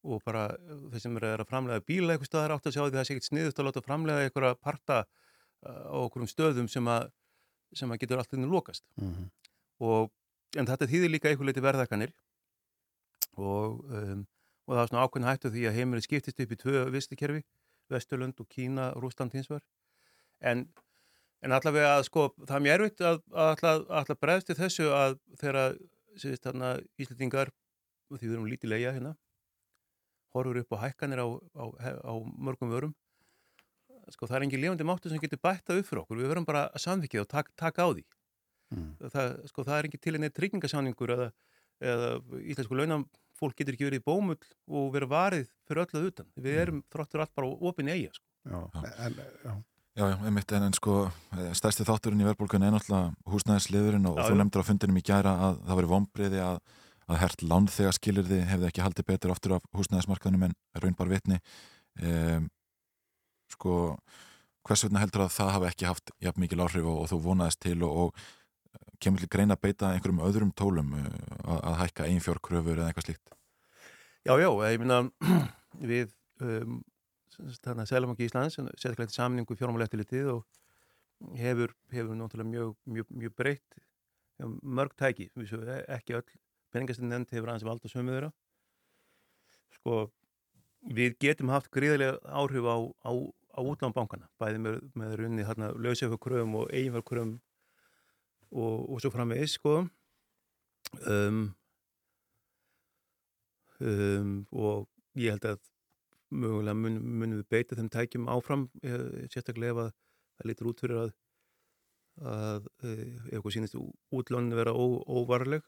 og bara þeir sem eru að framlega bíla eitthvað staðar átt að sjá því það sé ekkert sniðust að láta framlega eitthvað parta uh, á okkur um stöðum sem að, sem að getur alltaf lokast. Mm -hmm. og en þetta þýðir líka eitthvað leiti verðakanir og, um, og það er svona ákveðin hættu því að heimurinn skiptist upp í tvö vistikerfi, Vesturlund og Kína Rúsland hins var en, en allavega að sko það er mjög erfitt að, að alltaf bregðst til þessu að þeirra Íslandingar, því við erum lítið leia hérna horfur upp á hækkanir á, á, á mörgum vörum sko það er engin lifandi máttu sem getur bætta upp fyrir okkur, við verum bara að samvikið og taka tak á því mm. það, sko það er engin til einnig tryggingasáningur eða, eða íslensku launafólk getur ekki verið í bómull og verið varið fyrir öllu að utan, við mm. erum þróttur allt bara opin eiga sko. Já, en, já. Já, já, einmitt en, en sko stærsti þátturinn í verðbólkunni er náttúrulega húsnæðisliðurinn og, og þú lemdur á fundinum í gæra að það veri vonbriði að að hert lánþega skilirði hefði ekki haldið betur oftur af húsnæðismarkaðnum en raunbar vitni. Um, sko hvers vegna heldur að það hafi ekki haft jafn mikið láhrif og, og þú vonaðist til og, og kemur til greina að beita einhverjum öðrum tólum uh, að, að hækka einfjórkröfur eða eitthvað slíkt? Já, já, ég minna við um, þannig að Sælamangi Íslands setja klætti samningu fjármálættilitið og hefur, hefur náttúrulega mjög, mjög, mjög breytt mörg tæki, ekki öll peningastinn nefnd hefur aðeins vald á sömu þeirra. Sko við getum haft gríðilega áhrif á, á, á útlánbankana bæði með, með runni hérna lausefjörkröfum og eiginfjörkröfum og, og svo framvegis sko. Um, um, og ég held að mögulega mun, munum við beita þeim tækjum áfram eh, sérstaklega ef að það lítur út fyrir að að eh, eitthvað sínist útlónin vera ó, óvarleg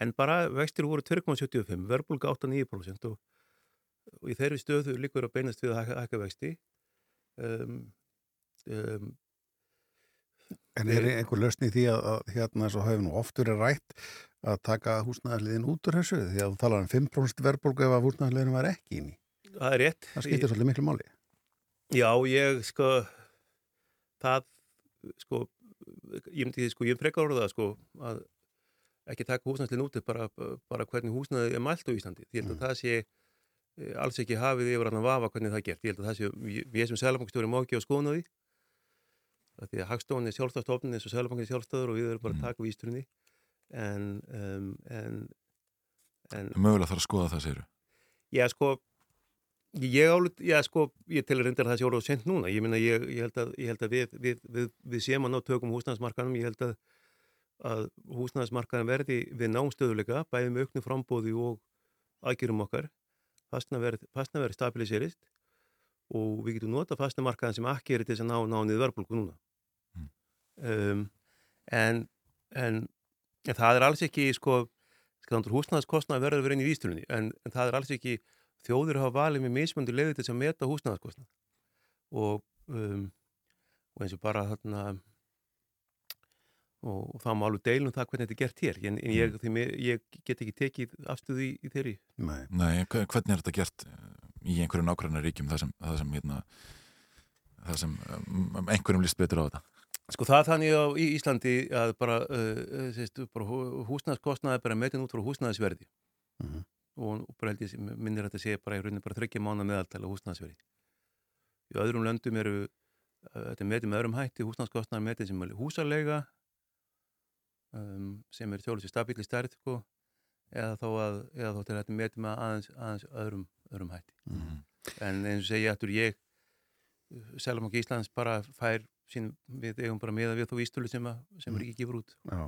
en bara vextir voru 2,75 verðbólga 8,9% og, og í þeirri stöðu líkur að beinast við að hækka, vexti um, um, En er einhver lösni í því að, að hérna svo hefur nú oft verið rætt að taka húsnæðarliðin út úr þessu því að þú talar um 5% verðbólgu ef að húsnæðarliðin var ekki inn í. Það er rétt. Það skiptir svolítið miklu máli. Já, ég sko það sko ég myndi því sko, ég frekar orða sko að ekki taka húsnæðsliðin út bara, bara hvernig húsnæði er mælt á Íslandi. Ég held að mm. það sé eh, alls ekki hafið yfir að vafa hvernig það er gert. Ég held að það sé, við sem seljabankstjóri má ekki á skoðuna því því að Hagstofan er sjálfstafstofn eins og Sælabankin er sjálfstafur og við erum bara að mm. taka vísturinn í en, um, en, en Mögulega þarf að skoða það, þú? Já, sko ég álut, já, sko, ég telur reyndar það sé orðið sent núna, ég minna, ég, ég held að, ég held að við, við, við, við séum að ná tökum húsnæðismarkanum, ég held að að húsnæðismarkanum verði við námstöðuleika, bæðið með auknu frambóði og aðgjörum okkar. Fastna verði stabiliserist og við getum nota fastnamarkaðan sem ekki er til þess að ná, ná niður verðbólku núna. Mm. um, en, en, en það er alls ekki sko, húsnæðaskostnað verður verið inn í výsturunni en, en það er alls ekki þjóður hafa valið með mismöndu leiði til þess að meta húsnæðaskostnað og, um, og eins og bara þarna og, og það má alveg deilum það hvernig þetta er gert hér en ég, mm. ég, ég get ekki tekið afstöðu í, í þeirri Nei. Nei, hvernig er þetta gert eh, í einhverju nákvæmlega ríkjum það sem, það sem, hérna, það sem um, einhverjum líst betur á þetta? Sko það þannig á í Íslandi að bara, uh, bara húsnæðskostnaði er bara metin út frá húsnæðisverði mm -hmm. og, og bara held ég minnir að þetta sé bara í rauninni bara þryggja mánu meðaltæla húsnæðisverði í öðrum löndum eru uh, þetta er metið með öðrum hætti húsnæðskostnaði metið sem er húsalega um, sem er tjóðlis í stabíli stærð sko, eða þó að eða þó til þetta metum að aðeins, aðeins öðrum, öðrum hætti. Mm -hmm. en eins og segja aftur ég Selmokk Íslands bara fær sín, við eigum bara meða við þú ístölu sem, að, sem er ekki gefur út. Já.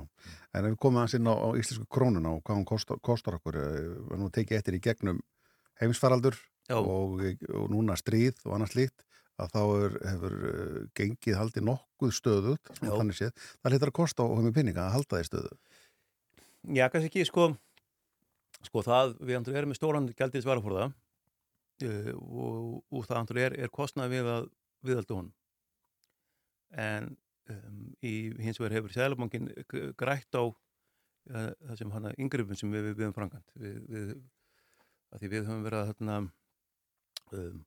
En ef við komum aðeins inn á, á íslensku krónuna og hvað hún kostar, kostar okkur við erum að tekið eftir í gegnum heimsfaraldur og, og núna stríð og annars líkt að þá er, hefur uh, gengið haldið nokkuð stöðut það litur að kosta á höfum pinninga að halda því stöðu Já, kannski ekki, sko. Sko það, við erum með stóran gældið svarafórða uh, og, og það er, er kostnað við að viðaldu hún en um, í hins vegar hefur Sælabankin grætt á uh, það sem hana yngreifin sem við við höfum frangand við, við, að því við höfum verið að þarna um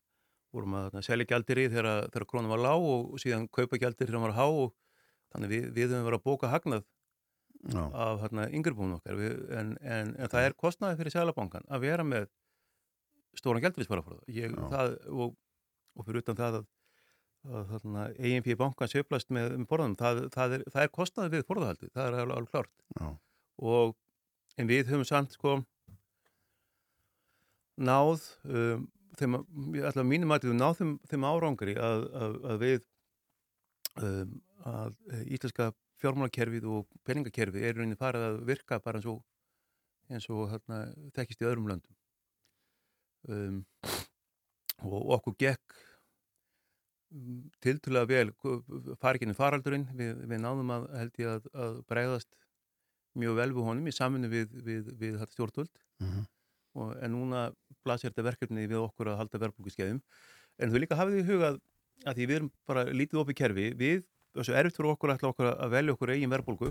vorum að selja gældir í þegar, þegar krónum var lág og síðan kaupa gældir þegar hann var há og þannig við, við höfum verið að bóka hagnað Já. af hérna, yngirbúinu okkar við, en, en, en það er kostnaði fyrir Sælabankan að vera með stóran gældirísparafröð og, og fyrir utan það að, að þarna, EINP bankan söplast með, með borðanum, það, það, er, það er kostnaði við borðahaldi, það er alveg, klárt Já. og en við höfum samt sko náð um, þeim, alltaf mínum að við náðum þeim árangri að, að, að við um, að ítalska fjármálakerfið og peningakerfið er rauninni farið að virka bara eins og eins og hérna, þekkist í öðrum löndum. Um, og okkur gekk um, tiltulega vel farginni faraldurinn. Við, við náðum að held ég að, að bregðast mjög vel við honum í saminu við, við, við stjórnvöld. Mm -hmm og, en núna blasir þetta verkefni við okkur að halda verðbúkiskeiðum en þú líka hafið í huga að því við erum bara lítið opið kerfi við, þessu erfitt fyrir okkur að, okkur að velja okkur eigin verðbólgu.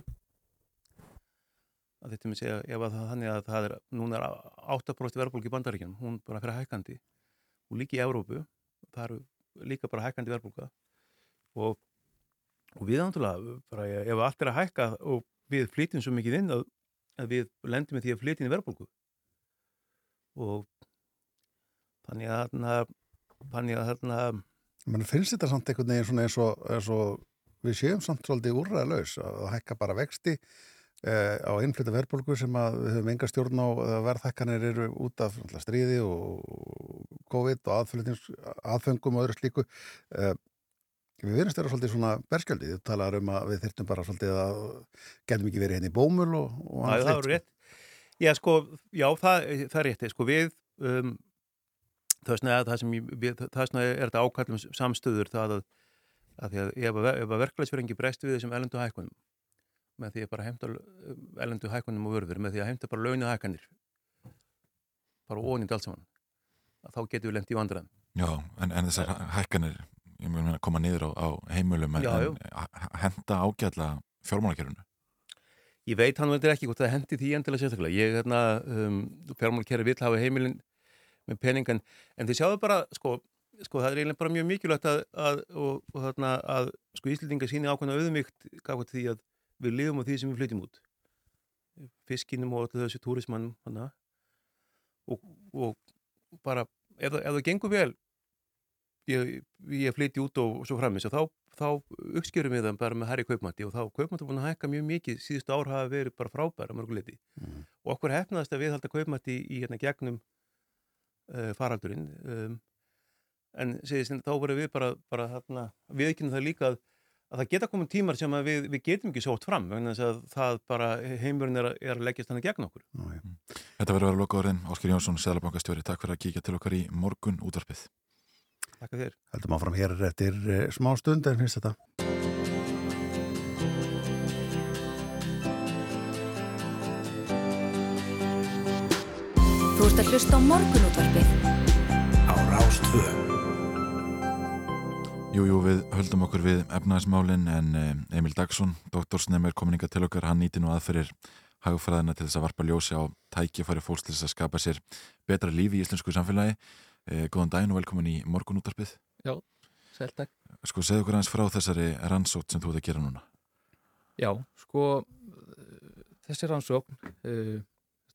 Að þetta með segja ef að þannig að það er núna er 8% verðbólgu í bandaríkjum hún bara fyrir hækandi og líka í Európu það eru líka bara hækandi verðbólga. Og, og við ándulega bara ef allt er að hækka og við flytjum svo mikið inn að, að við lendum með því að flytjum í verðbólgu og þannig að þarna þannig að þarna Man finnst þetta samt einhvern veginn svona eins og, eins og við séum samt svolítið úrræðalaus að hækka bara vexti eh, á einflita verðbólgu sem að við höfum enga stjórn á verðhækkanir eru út af stríði og COVID og aðfengum og öðru slíku. Eh, Við verðumst að vera svolítið svona berskjöldi, þú talar um að við þurftum bara svolítið að getum ekki verið henni hérna í bómul og, og annað slikt. Það eru rétt, Já, sko, já, það, það er rétti, sko, við, um, það er svona, það sem, við, það er svona, er þetta ákallum samstöður það að, að því að ef að, að verklæsfyringi breyst við þessum elendu hækkunum með því að bara heimta elendu hækkunum og vörður, með því að heimta bara launu hækkanir bara ónýtt allt saman þá getum við lengt í vandræðum. Já, en, en þessar hækkanir ég mun að koma niður á, á heimulum en, Já, já. en henda ágætla fjármálakerfinu Ég veit hann verður ekki hvort það hendi því endilega sérstaklega. Ég, hérna, um, fjármálkerri vill hafa heimilin með peningan, en þið sjáðu bara, sko, sko, það er eiginlega bara mjög mikilvægt að, að, og, og þarna, að, sko, Íslendinga síni ákveðna auðmygt gafkvæmt því að við lifum á því sem við flytjum út. Fiskinum og öllu þessu túrismannum, hana, og, og bara, ef, ef það gengur vel, ég, ég flyti út og svo framins og þá, þá uppskjörum við það bara með herri kaupmætti og þá kaupmætti búin að hækka mjög mikið síðustu ár hafa verið bara frábæra mörguleiti Mm. og okkur hefnaðast að við halda kaupmætti í, hérna gegnum uh, faraldurinn um, en segist, þá verðum við bara, bara hérna, við ekki það líka að, að það geta komin tímar sem að við, við getum ekki sótt fram vegna þess að það bara heimurinn er, að- er að leggjast hann gegn okkur. Þetta verður að vera loka orðin Ásker Jónsson, Sælabankastjóri, takk fyrir að kíkja til okkar í morgun útvarpið Takk fyrir Heldum áfram hér eftir eh, smá stund en finnst þetta Þú ert að hlusta á morgunútvarpið á Rástvö. Jú, jú, við höldum okkur við efnaðismálin en eh, Emil Dagsson, doktorsnefn er kominninga til okkar, hann nýti nú aðferir hagfræðina til þess að varpa ljósi á tækifæri fólks til þess að skapa sér betra lífi í íslensku samfélagi. Eh, góðan daginn og velkomin í morgunúttarpið. Já, sæl takk. Sko, segðu okkur aðeins frá þessari rannsótt sem þú ert að gera núna. Já, sko uh, þessi rannsókn uh,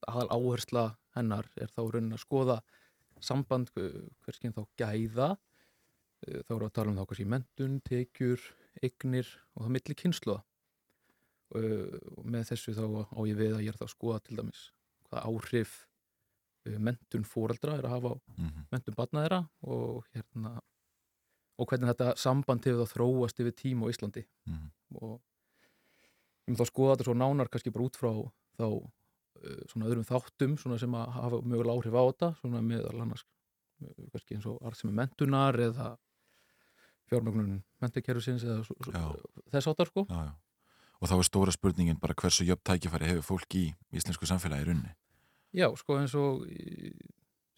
aðal áhersla hennar er þá raunin að skoða samband hverskinn þá gæða þá eru að tala um þá kannski mentun, tekjur, eignir og það milli kynsluða og með þessu þá á ég við að ég er þá að skoða til dæmis hvaða áhrif mentun fóreldra er að hafa á Mhm. mentun barna þeirra og hérna og hvernig þetta samband hefur þá þróast yfir tíma á Íslandi Mhm. og við erum þá skoða þetta svo nánar kannski bara út frá þá uh, svona öðrum þáttum svona sem að hafa mögulega áhrif á þetta svona með annars uh, kannski eins og arðsemi mentunar eða fjármögnun mentukerfisins eða svo, þess áttar sko Já, já. Og þá er stóra spurningin bara hversu jöfn tækifæri hefur fólk í íslensku samfélagi runni. Já, sko eins og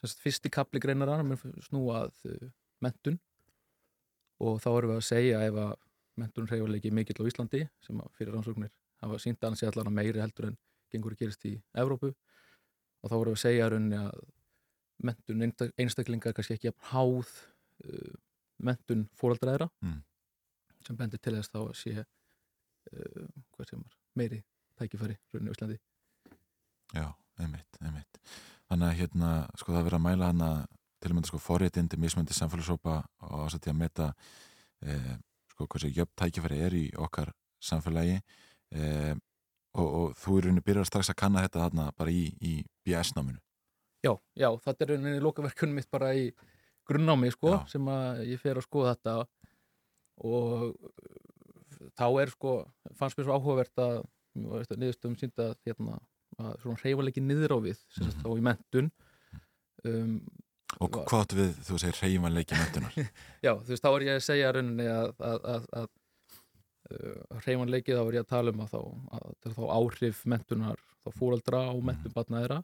semst, fyrsti kapli greinarar með snúað uh, mentun og þá erum við að segja ef að mentun reyðuleiki mikill á Íslandi sem að fyrir rannsóknir hafa sínt að hann sé allan meiri heldur en gengur að gerist í Evrópu. Og þá erum við að segja runni að mentun einsta- einstaklinga er kannski ekki háð uh, mentun fóraldræðra Mm. sem bendir til þess þá að sé uh, hvað sem er meiri tækifæri runni á Íslandi. Já, einmitt, einmitt. Þannig að hérna, sko það er verið að mæla hana til og með sko forréttindi mismöndi samfélagsópa og ás að að meta eh, sko hversu jöfn tækifæri er í okkar samfélagi eh, og, og þú er rauninni byrjar strax að kanna þetta þarna bara í, í BS-náminu. Já, já, þetta er rauninni lokaverkunum mitt bara í grunnámi sko, sem að ég fer að skoða þetta og þá er sko, fannst mér svo áhugavert að niðurstöðum sínda að, hérna, hreyfanleiki niður á við sem sagt þá í mentun um, Og var- hvað áttu við, þú segir hreyfanleiki mentunar? Já, þú veist, þá er ég að segja rauninni að, að, að, að uh, hreyfanleiki þá er ég að tala um að þá, að, þá áhrif mentunar þá fóraldra og mentun batna þeirra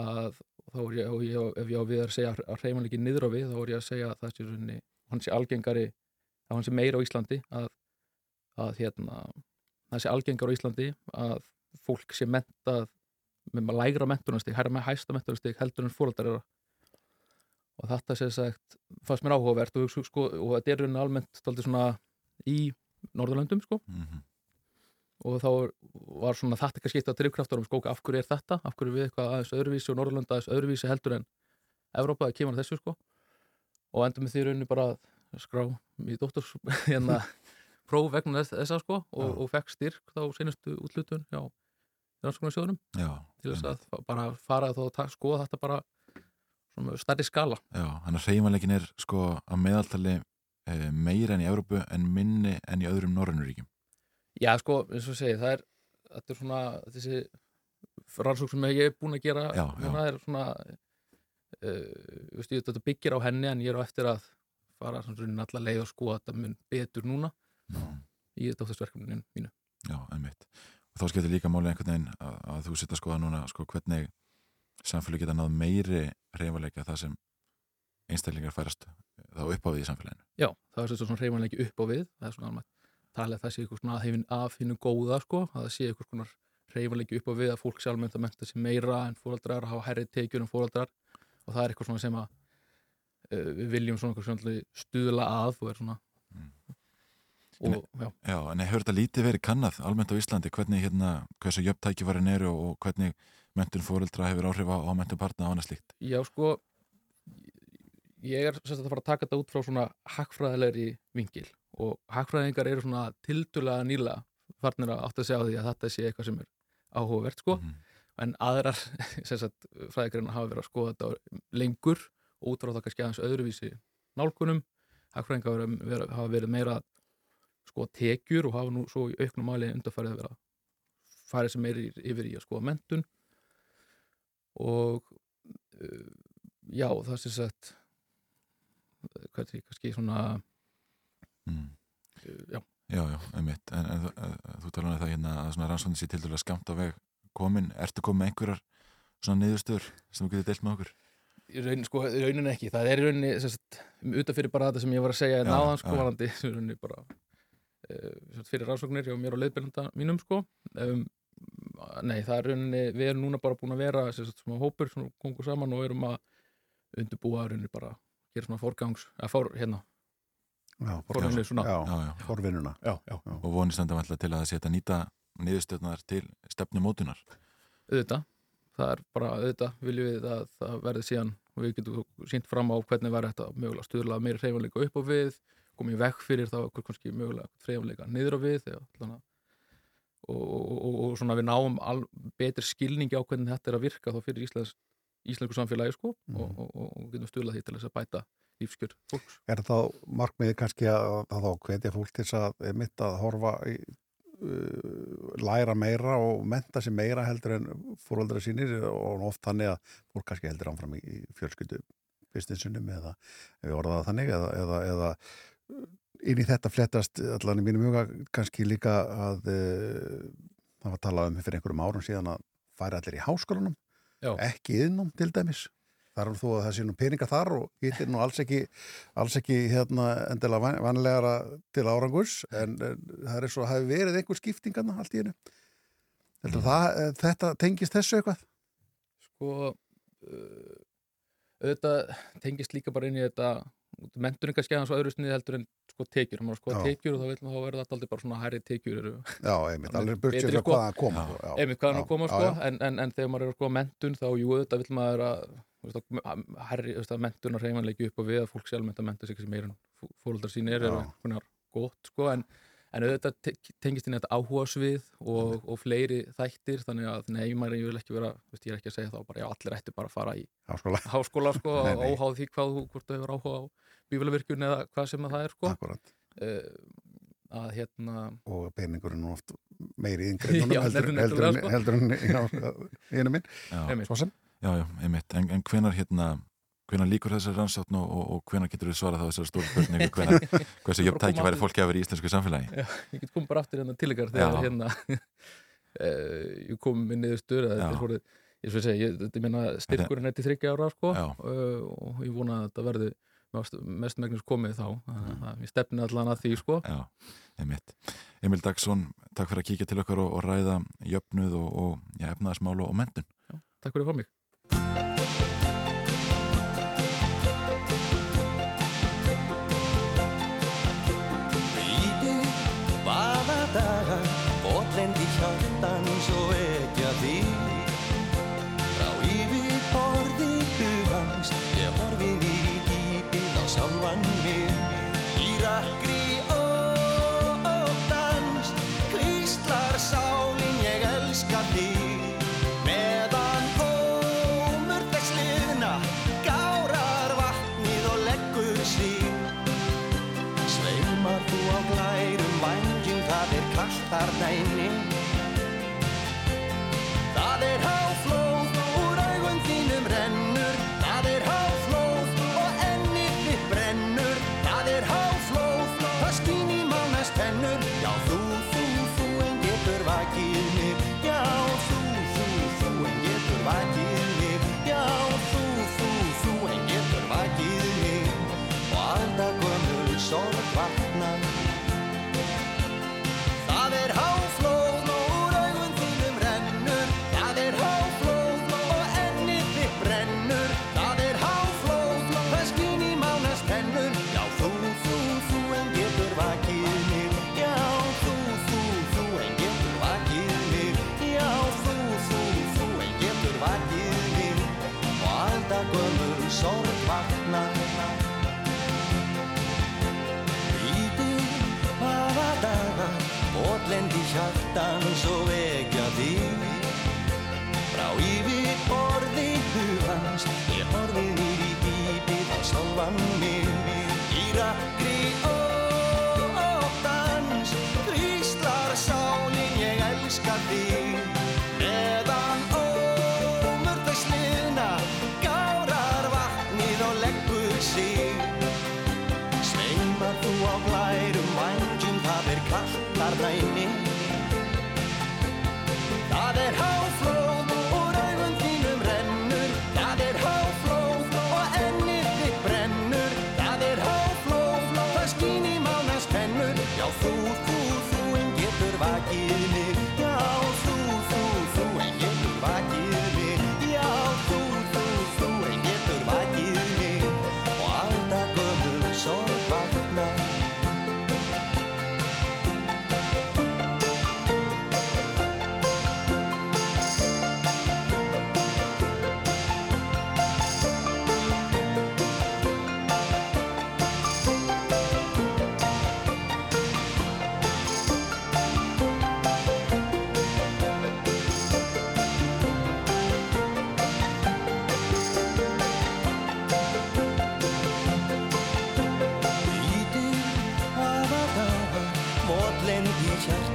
að þá er ég, ég, ef ég á við að segja að hreyfanleiki niður á við, þá er ég að segja að það sé sé algengari að hann sé meira á Íslandi að, að hérna, það sé algengar á Íslandi að fólk sé mentað með lægra mentunastig, hæra með hæsta mentunastig heldur en fóraldar eru. Og þetta sem sagt fannst mér áhugavert og, sko, og þetta er rauninni almennt svona í Norðurlöndum sko. Mhm. og þá var svona þetta kannski eitt af drifkraftur um sko, af hverju er þetta, af hverju er við eitthvað aðeins öðruvísi og Norðurlönda aðeins öðruvísi heldur en Evrópa að kemur að þessu sko? Og endur með því rauninni bara að skrá í dótturs hérna próf vegna þess, þessa sko og, og fekk styrk þá senustu útlutun já, rannsóknarsjóðunum Já, til þess að bara fara þá að skoða þetta bara stærri skala. Já, þannig að hreyfanleikin er sko að meðaltali eh, meira enn í Evrópu en minni enn í öðrum norrænuríkjum. Já, sko, eins og segi, það er þetta er svona, þessi rannsók sem ég er búin að gera Já, núna er svona uh, veist, ég, þetta byggir á henni en ég er á eftir að fara svona allar leið og skoða þetta mun betur núna í dóttursverkefninu mínu. Já, einmitt. Og þá skiptir líka máli einhvern veginn að, að þú sitt að skoða núna sko, hvernig samfélag geta náð meiri reyfarleika það sem einstaklingar færast þá upp á því í samfélaginu. Já, það er svona reyfanleiki upp á við, það er svona alveg talið að það sé eitthvað svona aðhefin af hinnu góða sko, að það sé eitthvað svona reyfanleiki upp á við að fólk sjálfmynd að menta sér meira en fóraldrar, hafa herri tekjur en fóraldrar og það er eitthvað svona sem að uh, við viljum svona, stuðla að og er svona og, já. já, en hefur þetta lítið verið kannad almennt á Íslandi, hvernig hérna hversu jöfntækifærin eru og hvernig mentun fóraldra hefur áhrif á, á mentun barna á annað slíkt? Já, sko ég er sérst að fara að taka þetta út frá svona hakkfræðilegri vingil og hakkfræðingar eru svona tildulega nýla farnir að átt að segja á því að þetta sé eitthvað sem er áhugavert sko mm. en aðrar fræðigreina hafa verið að skoða þetta lengur og út frá það kannski aðeins öðruvísi nálgunum hakkfræðingar hafa verið meira sko tekjur og hafa nú svo í auknum mæli undarfærið að vera farið sem meiri yfir í að skoða mentun og uh, já það sé sett hvað er því, kannski svona mm. uh, já. Já, já, einmitt, en, en, en, þú talar um það hérna að svona rannsóknin sé til dæla skamt á veg komin, ertu komið með einhverjar svona niðurstöður sem þú getur deilt með okkur? Í raunin, sko, í raunin ekki, það er í rauninni sérst, utanfyrir bara þetta sem ég var að segja en áðan sko, varandi, í rauninni bara fyrir rannsóknir hjá mér og leiðbyrjanda mínum, sko um, nei, það er í rauninni, við erum núna bara búin að vera sérst, svona hópur, svona kongur saman og erum að undirbúa í rauninni bara gera svona forgangs, að fór, hérna Já, forvinnuna svona. Já, já, forvinnuna. Já. Og vonist enda alltaf til að það setja nýta niðurstöðnar til stefnumótunar. Auðvitað. Það er bara auðvitað viljum við að það verði síðan og við getum sínt fram á hvernig verður þetta mögulega stuðla meira hreyfanleika upp á við komið vekk fyrir þá okkur kannski mögulega hreyfanleika niður á við og, og, og, og svona við náum betri skilningi á hvernig þetta er að virka þá fyrir Íslands, Íslandsku samfélagi sko mm. og getum stuðla því til þess að bæta lífskjör fólks. Er það markmiði kannski að þá hvetja fólk til að mitt að horfa í, uh, læra meira og menta sér meira heldur en fóröldra sínir og oft þannig að fólk kannski heldur ánfram í fjölskyldu businessunum eða við orðaða þannig eða, eða, eða inn í þetta flettast allan í mínum huga kannski líka að uh, það var talað um fyrir einhverjum árum síðan að færa allir í háskólanum Já. ekki innum til dæmis þar er þú að það sé nú peninga þar og hittir nú alls ekki, alls ekki hérna, endilega vanlegara til árangurs en, en það er eins og hafi verið einhver skiptingarna allt í hennu mm. Eh, þetta tengist þessu eitthvað? Sko uh, auðvitað tengist líka bara inn í þetta menturingarskeiðan svo öðru sniði heldur en sko tekjur, maður sko tekjur og þá vil maður verða alltaf bara svona hærri tekjur eru Já, einmitt, alveg burt sér sko, hvaðan koma já. Einmitt, hvaðan koma sko. En, en, en þegar maður er sko mentun þá, jú, auðvitað vil maður að herri, mentun og reymanleiki upp og við að fólk sjálf menta menta sig sem meira fólkdrar sín er, er veginn gott sko, en, en auðvitað tengist inn í þetta áhuga svið og, og fleiri þættir, þannig að maður ég vil ekki vera, veist, ég er ekki að segja þá bara, já, allir ætti bara að fara í háskóla, háskóla sko, óháð því hvað þú, hvort þú hefur áhuga á bífélavirkjun eða hvað sem það er sko. Uh, að hérna og peningurinn er oft meiri yngri heldur, heldur, sko. heldur en einu minn. Svo sem. Já, já, einmitt, en, en hvenar hérna hvenar líkur þessar rannsókn og, og, og hvenar getur við svarað á þessar stóru spurningu? Hvenar, hversu jöfn tæki væri fólki að vera í íslensku samfélagi? Já, ég get komið bara aftur hérna til ykkar þegar hérna eh, ég kom inn niður störu þetta er ég svo að segja, þetta meina styrkurinn er til þryggja ára sko. Uh, og ég vona að þetta verði mest megnast komið þá. Mm. ég stefni allan að því sko. Já, einmitt. Emil Dagsson, takk fyrir að kíkja til okkar og, og ræða jöfnuð og ja, efnaðasmál og mentun Já, Takk fyrir að fá mig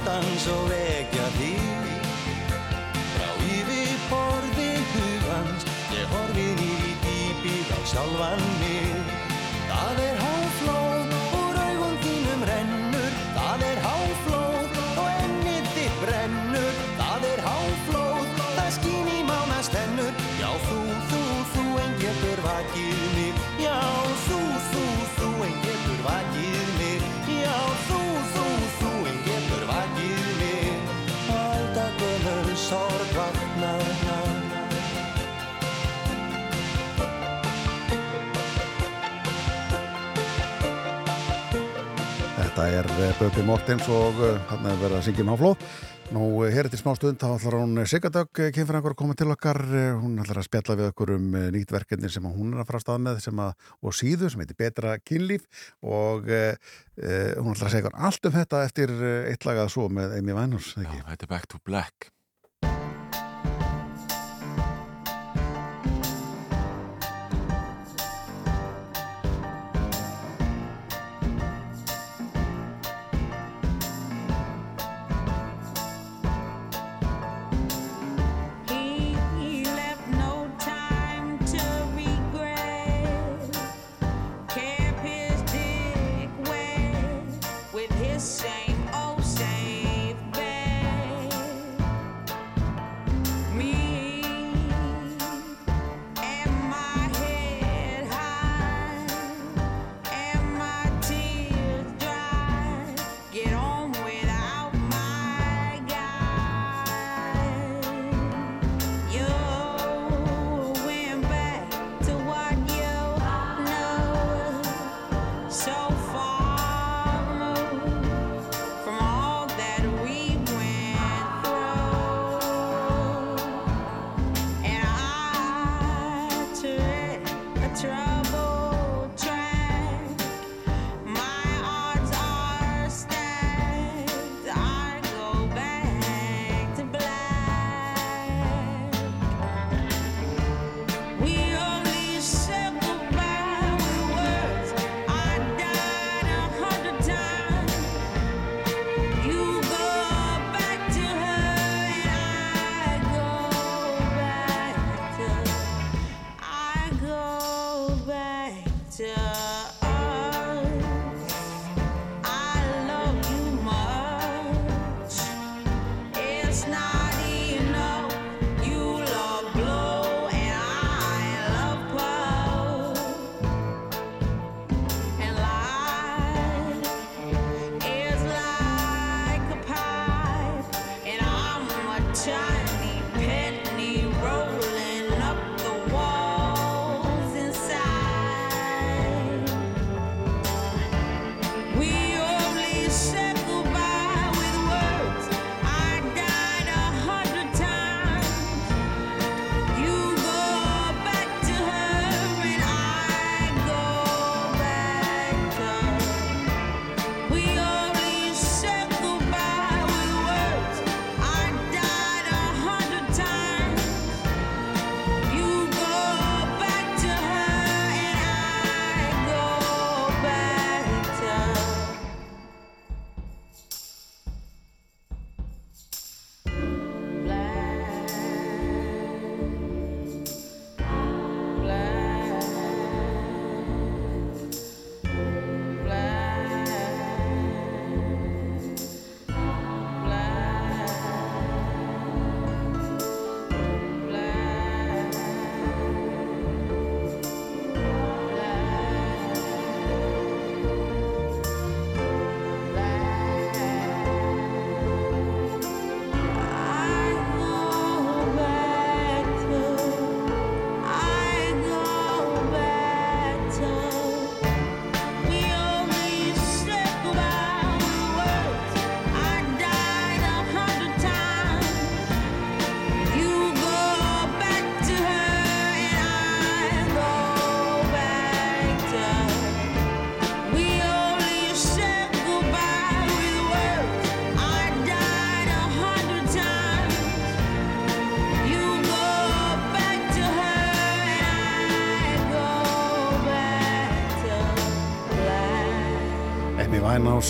andans og vekja þig. Frá yfirborði hugans ég horfið í dýpið á sjálfan mig. Það er háflóð og raugum þínum rennur. Það er háflóð og ennið þitt brennur. Það er háflóð, það skýn í mána stennur. Já þú, þú, þú en getur vakið mig. er eh, Böpi Mortens og eh, hann er verið að syngja um með áflóð. Nú, eh, hér eftir smá stund þá ætlar hún Sigardögg kynfrangur að koma til okkar. Hún ætlar að spjalla við okkur um nýtt verkefni sem hún er að fara að staða með að, og síðu sem heitir Betra kynlíf og e, hún ætlar að segja allt um þetta eftir eitt lagað svo með Amy Winehouse. Já, þetta er Back to Black.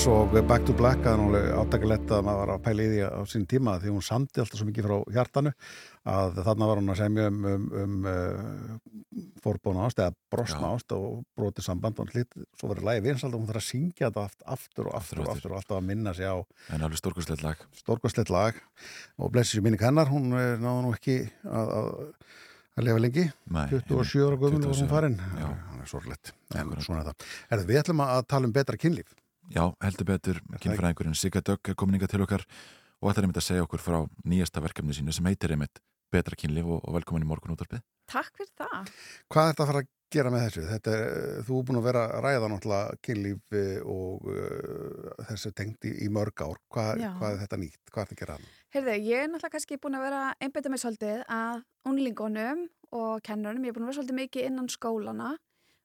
Og Back to Black það er náttúrulega átakalett að maður var að pæla í því á sín tíma því hún samti alltaf svo mikið frá hjartanu að þarna var hún að semja um, um, um uh, forbóna ást eða brosna ást og brotið samband og hlýtt, svo verður lagi vinsald og hún þarf að syngja þetta aft, aftur og aftur og aftur og alltaf að minna sig á En alveg stórkostlegt lag. stórkostlegt lag. Og blessi sér minni kennar, hún eh, náði nú ekki að, að, að lifa lengi. Nei, 27 ára var 27 hún farin. Já. hann er sorglegt, en svona er það. Herðu, við ætlum að tala um betra kynlíf Já, heldur betur, kynfræðingurinn Sigga Dögg er komin inga til okkar og ætlar einmitt að segja okkur frá nýjasta verkefni sínu sem heitir einmitt Betra kynlíf og, og velkomin í morgun útvarpið. Takk fyrir það. Hvað er þetta að fara að gera með þessu? Þetta, er- þú er búin að vera að ræða náttúrulega kynlíf eh, og uh, þessu tengt í, mörg ár. Hvað, Já. hvað er þetta nýtt? Hvað er þetta að gera hann? Heyrðu, ég er náttúrulega kannski búin að vera einbeita mig svolítið að unlingunum og kennunum. Ég er búin að vera svolítið mikið innan skólana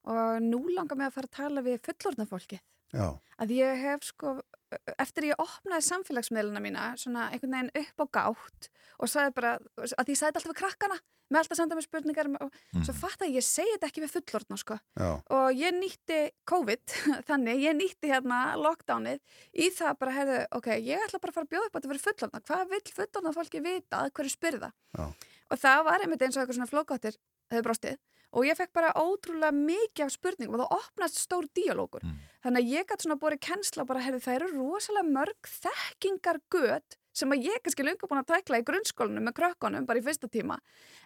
og nú langar mig að fara að tala við fullorðna fólkið. Já, Að ég hef sko, eftir ég opnaði samfélagsmiðluna mína, svona einhvern veginn upp á gátt og sagði bara, að ég sagði alltaf við krakkana, með alltaf að senda mér spurningar og svo fatt að ég segi þetta ekki við fullorðna sko. já, og ég nýtti COVID þannig, ég nýtti hérna lockdownið í það bara, heyrðu, ok, ég ætla bara að fara að bjóða upp á þetta fyrir fullorðna, hvað vill fullorðna fólki vita? Að hverju spyrða já. og það var einmitt eins og eitthvað svona flókáttir hefur brostið og ég fekk bara ótrúlega mikið af spurningum og það opnast stór díalógur þannig að ég gæti svona borið kennsla bara, heyrðu, það eru rosalega mörg þekkingar göt sem að ég kannski löngu búin að tækla í grunnskólanum með krökkunum bara í fyrsta tíma.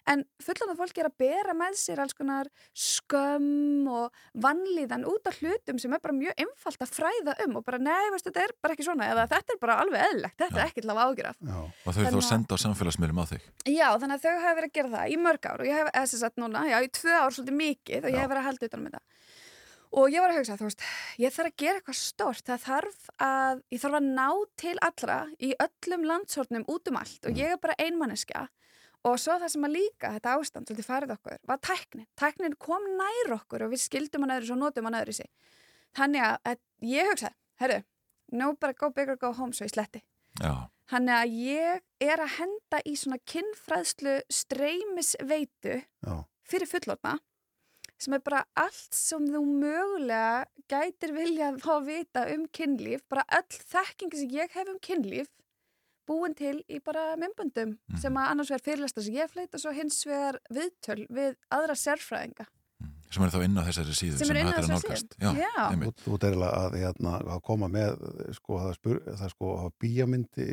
En fullanda fólki er að bera með sér alls konar skömm og vannlíðan út af hlutum sem er bara mjög einfalt að fræða um og bara nei, veistu, þetta er bara ekki svona eða þetta er bara alveg eðlilegt, þetta er ekki til að ágjur af. Og þau eru þá að senda á samfélagsmiðlum á þig. Já, þannig að þau hafa verið að gera það í mörg ár og ég hef, eða sem sagt núna, já, í tvö ár svolítið mikið og ég hef verið að halda utan um þetta. Og ég var að hugsa, þú veist, ég þarf að gera eitthvað stórt, það þarf að, ég þarf að ná til allra í öllum landshornum út um allt og ég er bara einmanneskja og svo það sem að líka, þetta ástand, svolítið farið okkur, var tæknin. Tæknin kom nær okkur og við skildum hann öðru svo notum hann öðru sig. Þannig að, ég hugsa, herru, no bara go big or go home svo ég sletti. Já. Þannig að ég er að henda í svona kinnfræðslu streymisveitu Já. fyrir fullorna sem er bara allt sem þú mögulega gætir vilja að fá að vita um kynlíf, bara öll þekkingi sem ég hef um kynlíf búin til í bara mymböndum sem að annars vegar fyrirlesta sem ég fleit og svo hins vegar viðtöl við aðra sérfræðinga. Sem eru þá inn á þessari síðu Sem hægt er að nálgast. þú er að, hérna, að koma með sko, það, spyr, það sko, í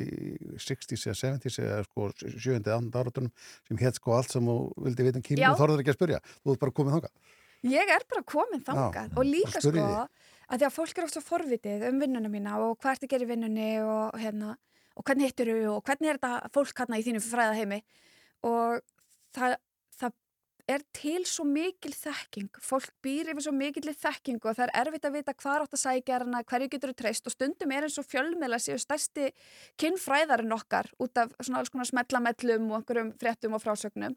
60s eða 70s eða sko 7. andan áratunum sem hétt sko allt sem þú vildi vita um Já. og þorður ekki að spyrja. Þú ert bara komið þangað. Ég er bara komin þangað Já, og líka sko að því að fólk er oft svo forvitið um vinnuna mína og hvað ertu að gera í vinnunni og, hérna, og hvernig hittur þú og hvernig er þetta fólk hérna í þínu fræða heimi og það er til svo mikil þekking. Fólk býr yfir svo mikil þekking og það er erfitt að vita hvað átt að sækja hana hverju getur þú treyst og stundum er eins og fjölmiðla séu stærsti kinnfræðarinn okkar út af svona alls konar smellamellum og einhverjum fréttum og frásögnum.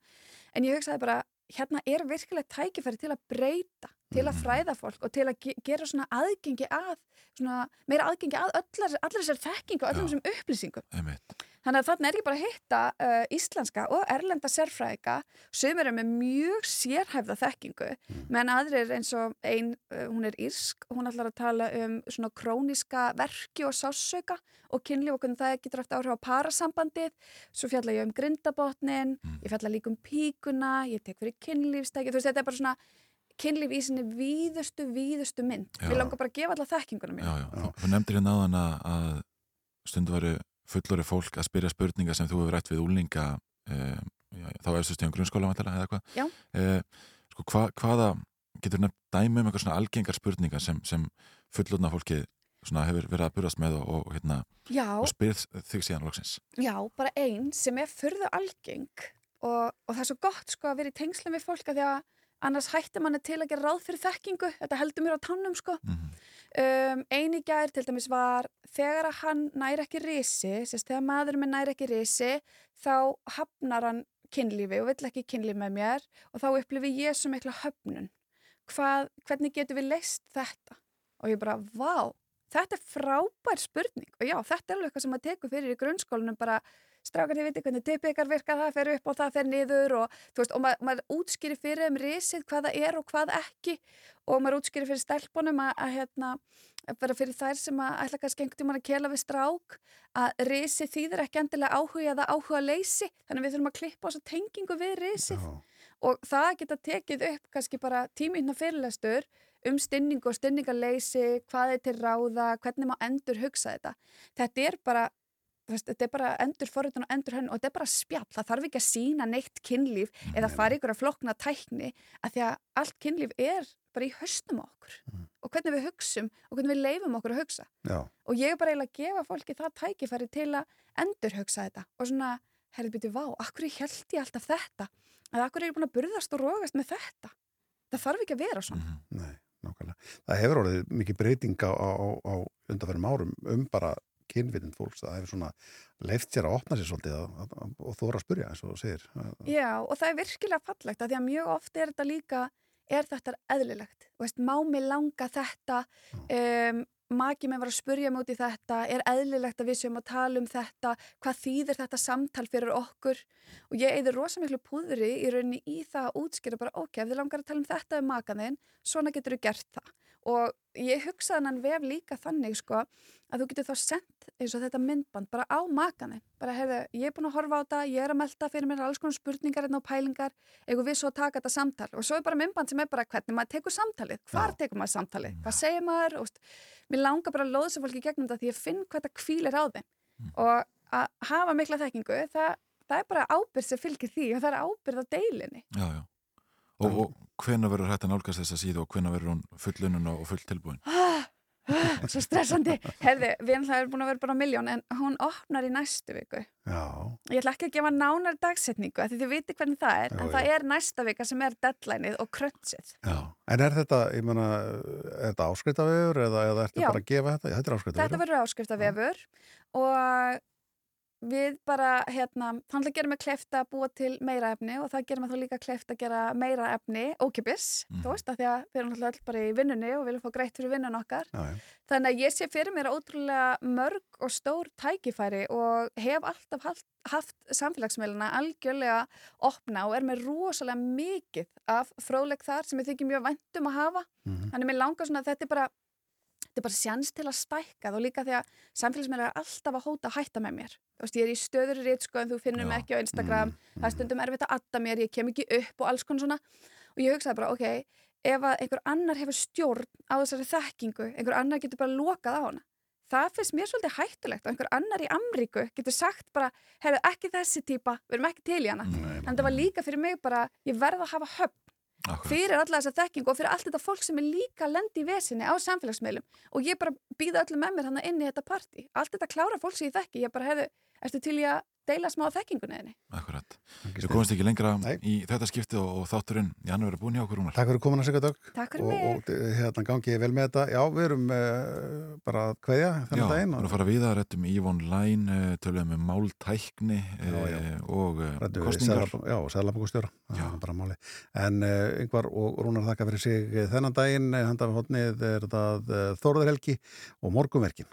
En ég hugsaði bara hérna er virkilega tækifæri til að breyta til að fræða fólk og til að ge gera svona aðgengi að svona meira aðgengi að allar, allar þessar þekking og öllum þessum upplýsingum. Einmitt. Þannig að þarna er ég bara að hitta uh, íslenska og erlenda sérfræðika sem eru með mjög sérhæfða þekkingu menn aðrir eins og ein, uh, hún er írsk hún ætlar að tala um svona króniska verki og sásauka og kynlíf og hvernig það getur haft áhrif á parasambandið. Svo fjalla ég um grindabotnin ég fjalla líka um píkuna ég tek fyrir kynlífstæki, þú veist þetta er bara svona kynlíf í sinni víðustu, víðustu mynd. Já. við langar bara að gefa alla þekkinguna mín Já, já. Þú, þú nefndir hérna áðan að, að stundu varu fullori fólk að spyrja spurninga sem þú hefur rætt við úlinga eh, já, þá erstu stíðan grunnskóla eða hvað Já. eh, sko, hva, hvaða getur nefnt dæmi um eitthvað svona algengar spurningar sem, sem fullorna fólki hefur verið að burast með og, og, hérna, og spyrð þig síðan loksins? Já, bara einn sem er furðu algeng og, og það er svo gott sko að vera í tengslum við fólk að því að annars hættir manni til að gera ráð fyrir þekkingu. Þetta heldur mér á tannum sko um, eini gær til dæmis var þegar að hann næri ekki risi sérst þegar maður með næri ekki risi þá hafnar hann kynlífi og vill ekki kynlífi með mér og þá upplifi ég svo mikla höfnun. Hvað, hvernig getur við leist þetta? Og ég bara, vá þetta er frábær spurning. Og já, þetta er alveg eitthvað sem maður tekur fyrir í grunnskólanum bara strákar þið viti hvernig tippið ykkar virka það fer upp og það fer niður og, veist, og ma maður útskýri fyrir þeim risið hvað það er og hvað ekki. Og maður útskýri fyrir stelpunum að, að hérna, bara fyrir þær sem að ætla kannski einhvern tímann að kela við strák að risið þýðir ekki endilega áhuga eða áhuga leysi þannig að við þurfum að klippa á þessa tengingu við risið. Og það geta tekið upp kannski bara tíminn og fyrirlestur um stinningu og stinningarleysi, hvað er til ráða, hvernig má endur hugsa þetta. Þetta er bara, veist, þetta er bara endur forritun og endur henn og þetta er bara spjall. Það þarf ekki að sína neitt kynlíf eða fara ykkur að flokna tækni að því að allt kynlíf er bara í höstum okkur og hvernig við hugsum og hvernig við leifum okkur að hugsa. Já. Og ég er bara eiginlega að gefa fólki það tækifæri til að endur hugsa þetta og svona, herrið byrju, vá, akkur held ég alltaf þetta? Eða akkur er ég búin að burðast og rógast með þetta? Það þarf ekki að vera svona. Nei, nákvæmlega. Það hefur orðið mikið breyting á, á, á undanferðum árum um bara kynvitinn fólks. Það hefur svona leift sér að opna sér svolítið að, að, að, og þóra að spurja eins og segir. Já, og það er virkilega fallegt að því að mjög oft er þetta líka, er þetta eðlilegt? Veist, má mig langa þetta, um, maki mig var að spurja mig út í þetta, er eðlilegt að við séum að tala um þetta, hvað þýðir þetta samtal fyrir okkur og ég eður rosa miklu púðri í rauninni í það að útskýra bara, ok, ef þið langar að tala um þetta um makaðinn, svona getur þú gert það og ég hugsaði hann vef líka þannig sko að þú getur þá sendt eins og þetta myndband bara á makaðinn, bara hefðu, ég er búin að horfa á þetta, ég er að melda fyrir mér alls konar spurningar hérna og pælingar, eitthvað við svo að taka þetta samtal? Og svo er bara myndband sem er bara hvernig maður tekur samtalið, hvar tekur maður samtalið, hvað segir maður, og, mér langar bara að loða sem fólki gegnum þetta því ég finn hvað þetta kvílir á þeim. Og að hafa mikla þekkingu það, það er bara ábyrð sem fylgir því og það er ábyrð á deilinni Já, já. Og, og hvena verður hægt að nálgast þessa síðu og hvena verður hún fullununa og full tilbúin? ah, ah, svo stressandi herði, við erum búin að vera bara miljón en hún opnar í næstu viku Já. ég ætla ekki að gefa nánar dagsetningu af því þið viti hvernig það er Já, en það er næsta vika sem er deadlineið og kröntsið Já. En er þetta, ég menna, er þetta áskriftavegur eða, eða ertu Já. bara að gefa þetta? Já, þetta er. Þetta verður áskriftavefur og við bara, hérna, þannig að gera mig kleift að búa til meira efni og það gerir mig þá líka kleift að gera meira efni ókipis, þú veist, af því að við erum alltaf bara í vinnunni og viljum fá greitt fyrir vinnun okkar. Já. Þannig að ég sé fyrir mér ótrúlega mörg og stór tækifæri og hef alltaf haft, haft samfélagsmeilina algjörlega opna og er með rosalega mikið af fróðleik þar sem ég þykir mjög væntum að hafa. Þannig að mér langar svona að þetta er bara þetta er bara sjans til að stækka og líka því að samfélagsmeila er alltaf að hóta að hætta með mér. Þú veist, ég er í stöður rít sko en þú finnur mig ekki á Instagram það er stundum erfitt að adda mér, ég kem ekki upp og alls konar svona. Og ég hugsaði bara, ok, ef að einhver annar hefur stjórn á þessari þekkingu, einhver annar getur bara lokað á hana. Það finnst mér svolítið hættulegt og einhver annar í Amríku getur sagt bara, heyrðu, ekki þessi típa, við erum ekki til í hana. En það var líka fyrir mig bara, ég verð að hafa höfn fyrir alla þessa þekkingu og fyrir allt þetta fólk sem er líka lendi í vesinni á samfélagsmeilum og ég bara býða öllum með mér hann inn í þetta partí allt þetta klára fólk sem ég þekki ég bara hefðu, ertu til í að deila smá þekkingunni þinni Akkurat. Við komumst ekki lengra í þetta skipti og, og þátturinn Jannu verið búin hjá okkur Rúnar. Takk fyrir komin að segja dög. Takk fyrir og, mig. Og eh, hérna gangi ég vel með þetta. Já, við erum uh, bara að kveðja Já, þennan við daginn. erum að fara við að rettum Ívon Læn, töluðum um máltækni Já, já. eh, og eh, við kostningar. Seðlab- Já, sæðlabokustjóra, það er bara máli. En uh, yngvar og Rúnar þakka fyrir sig þennan daginn, handað við hodnið er þetta uh, Þórður Helgi og Morgumverkin.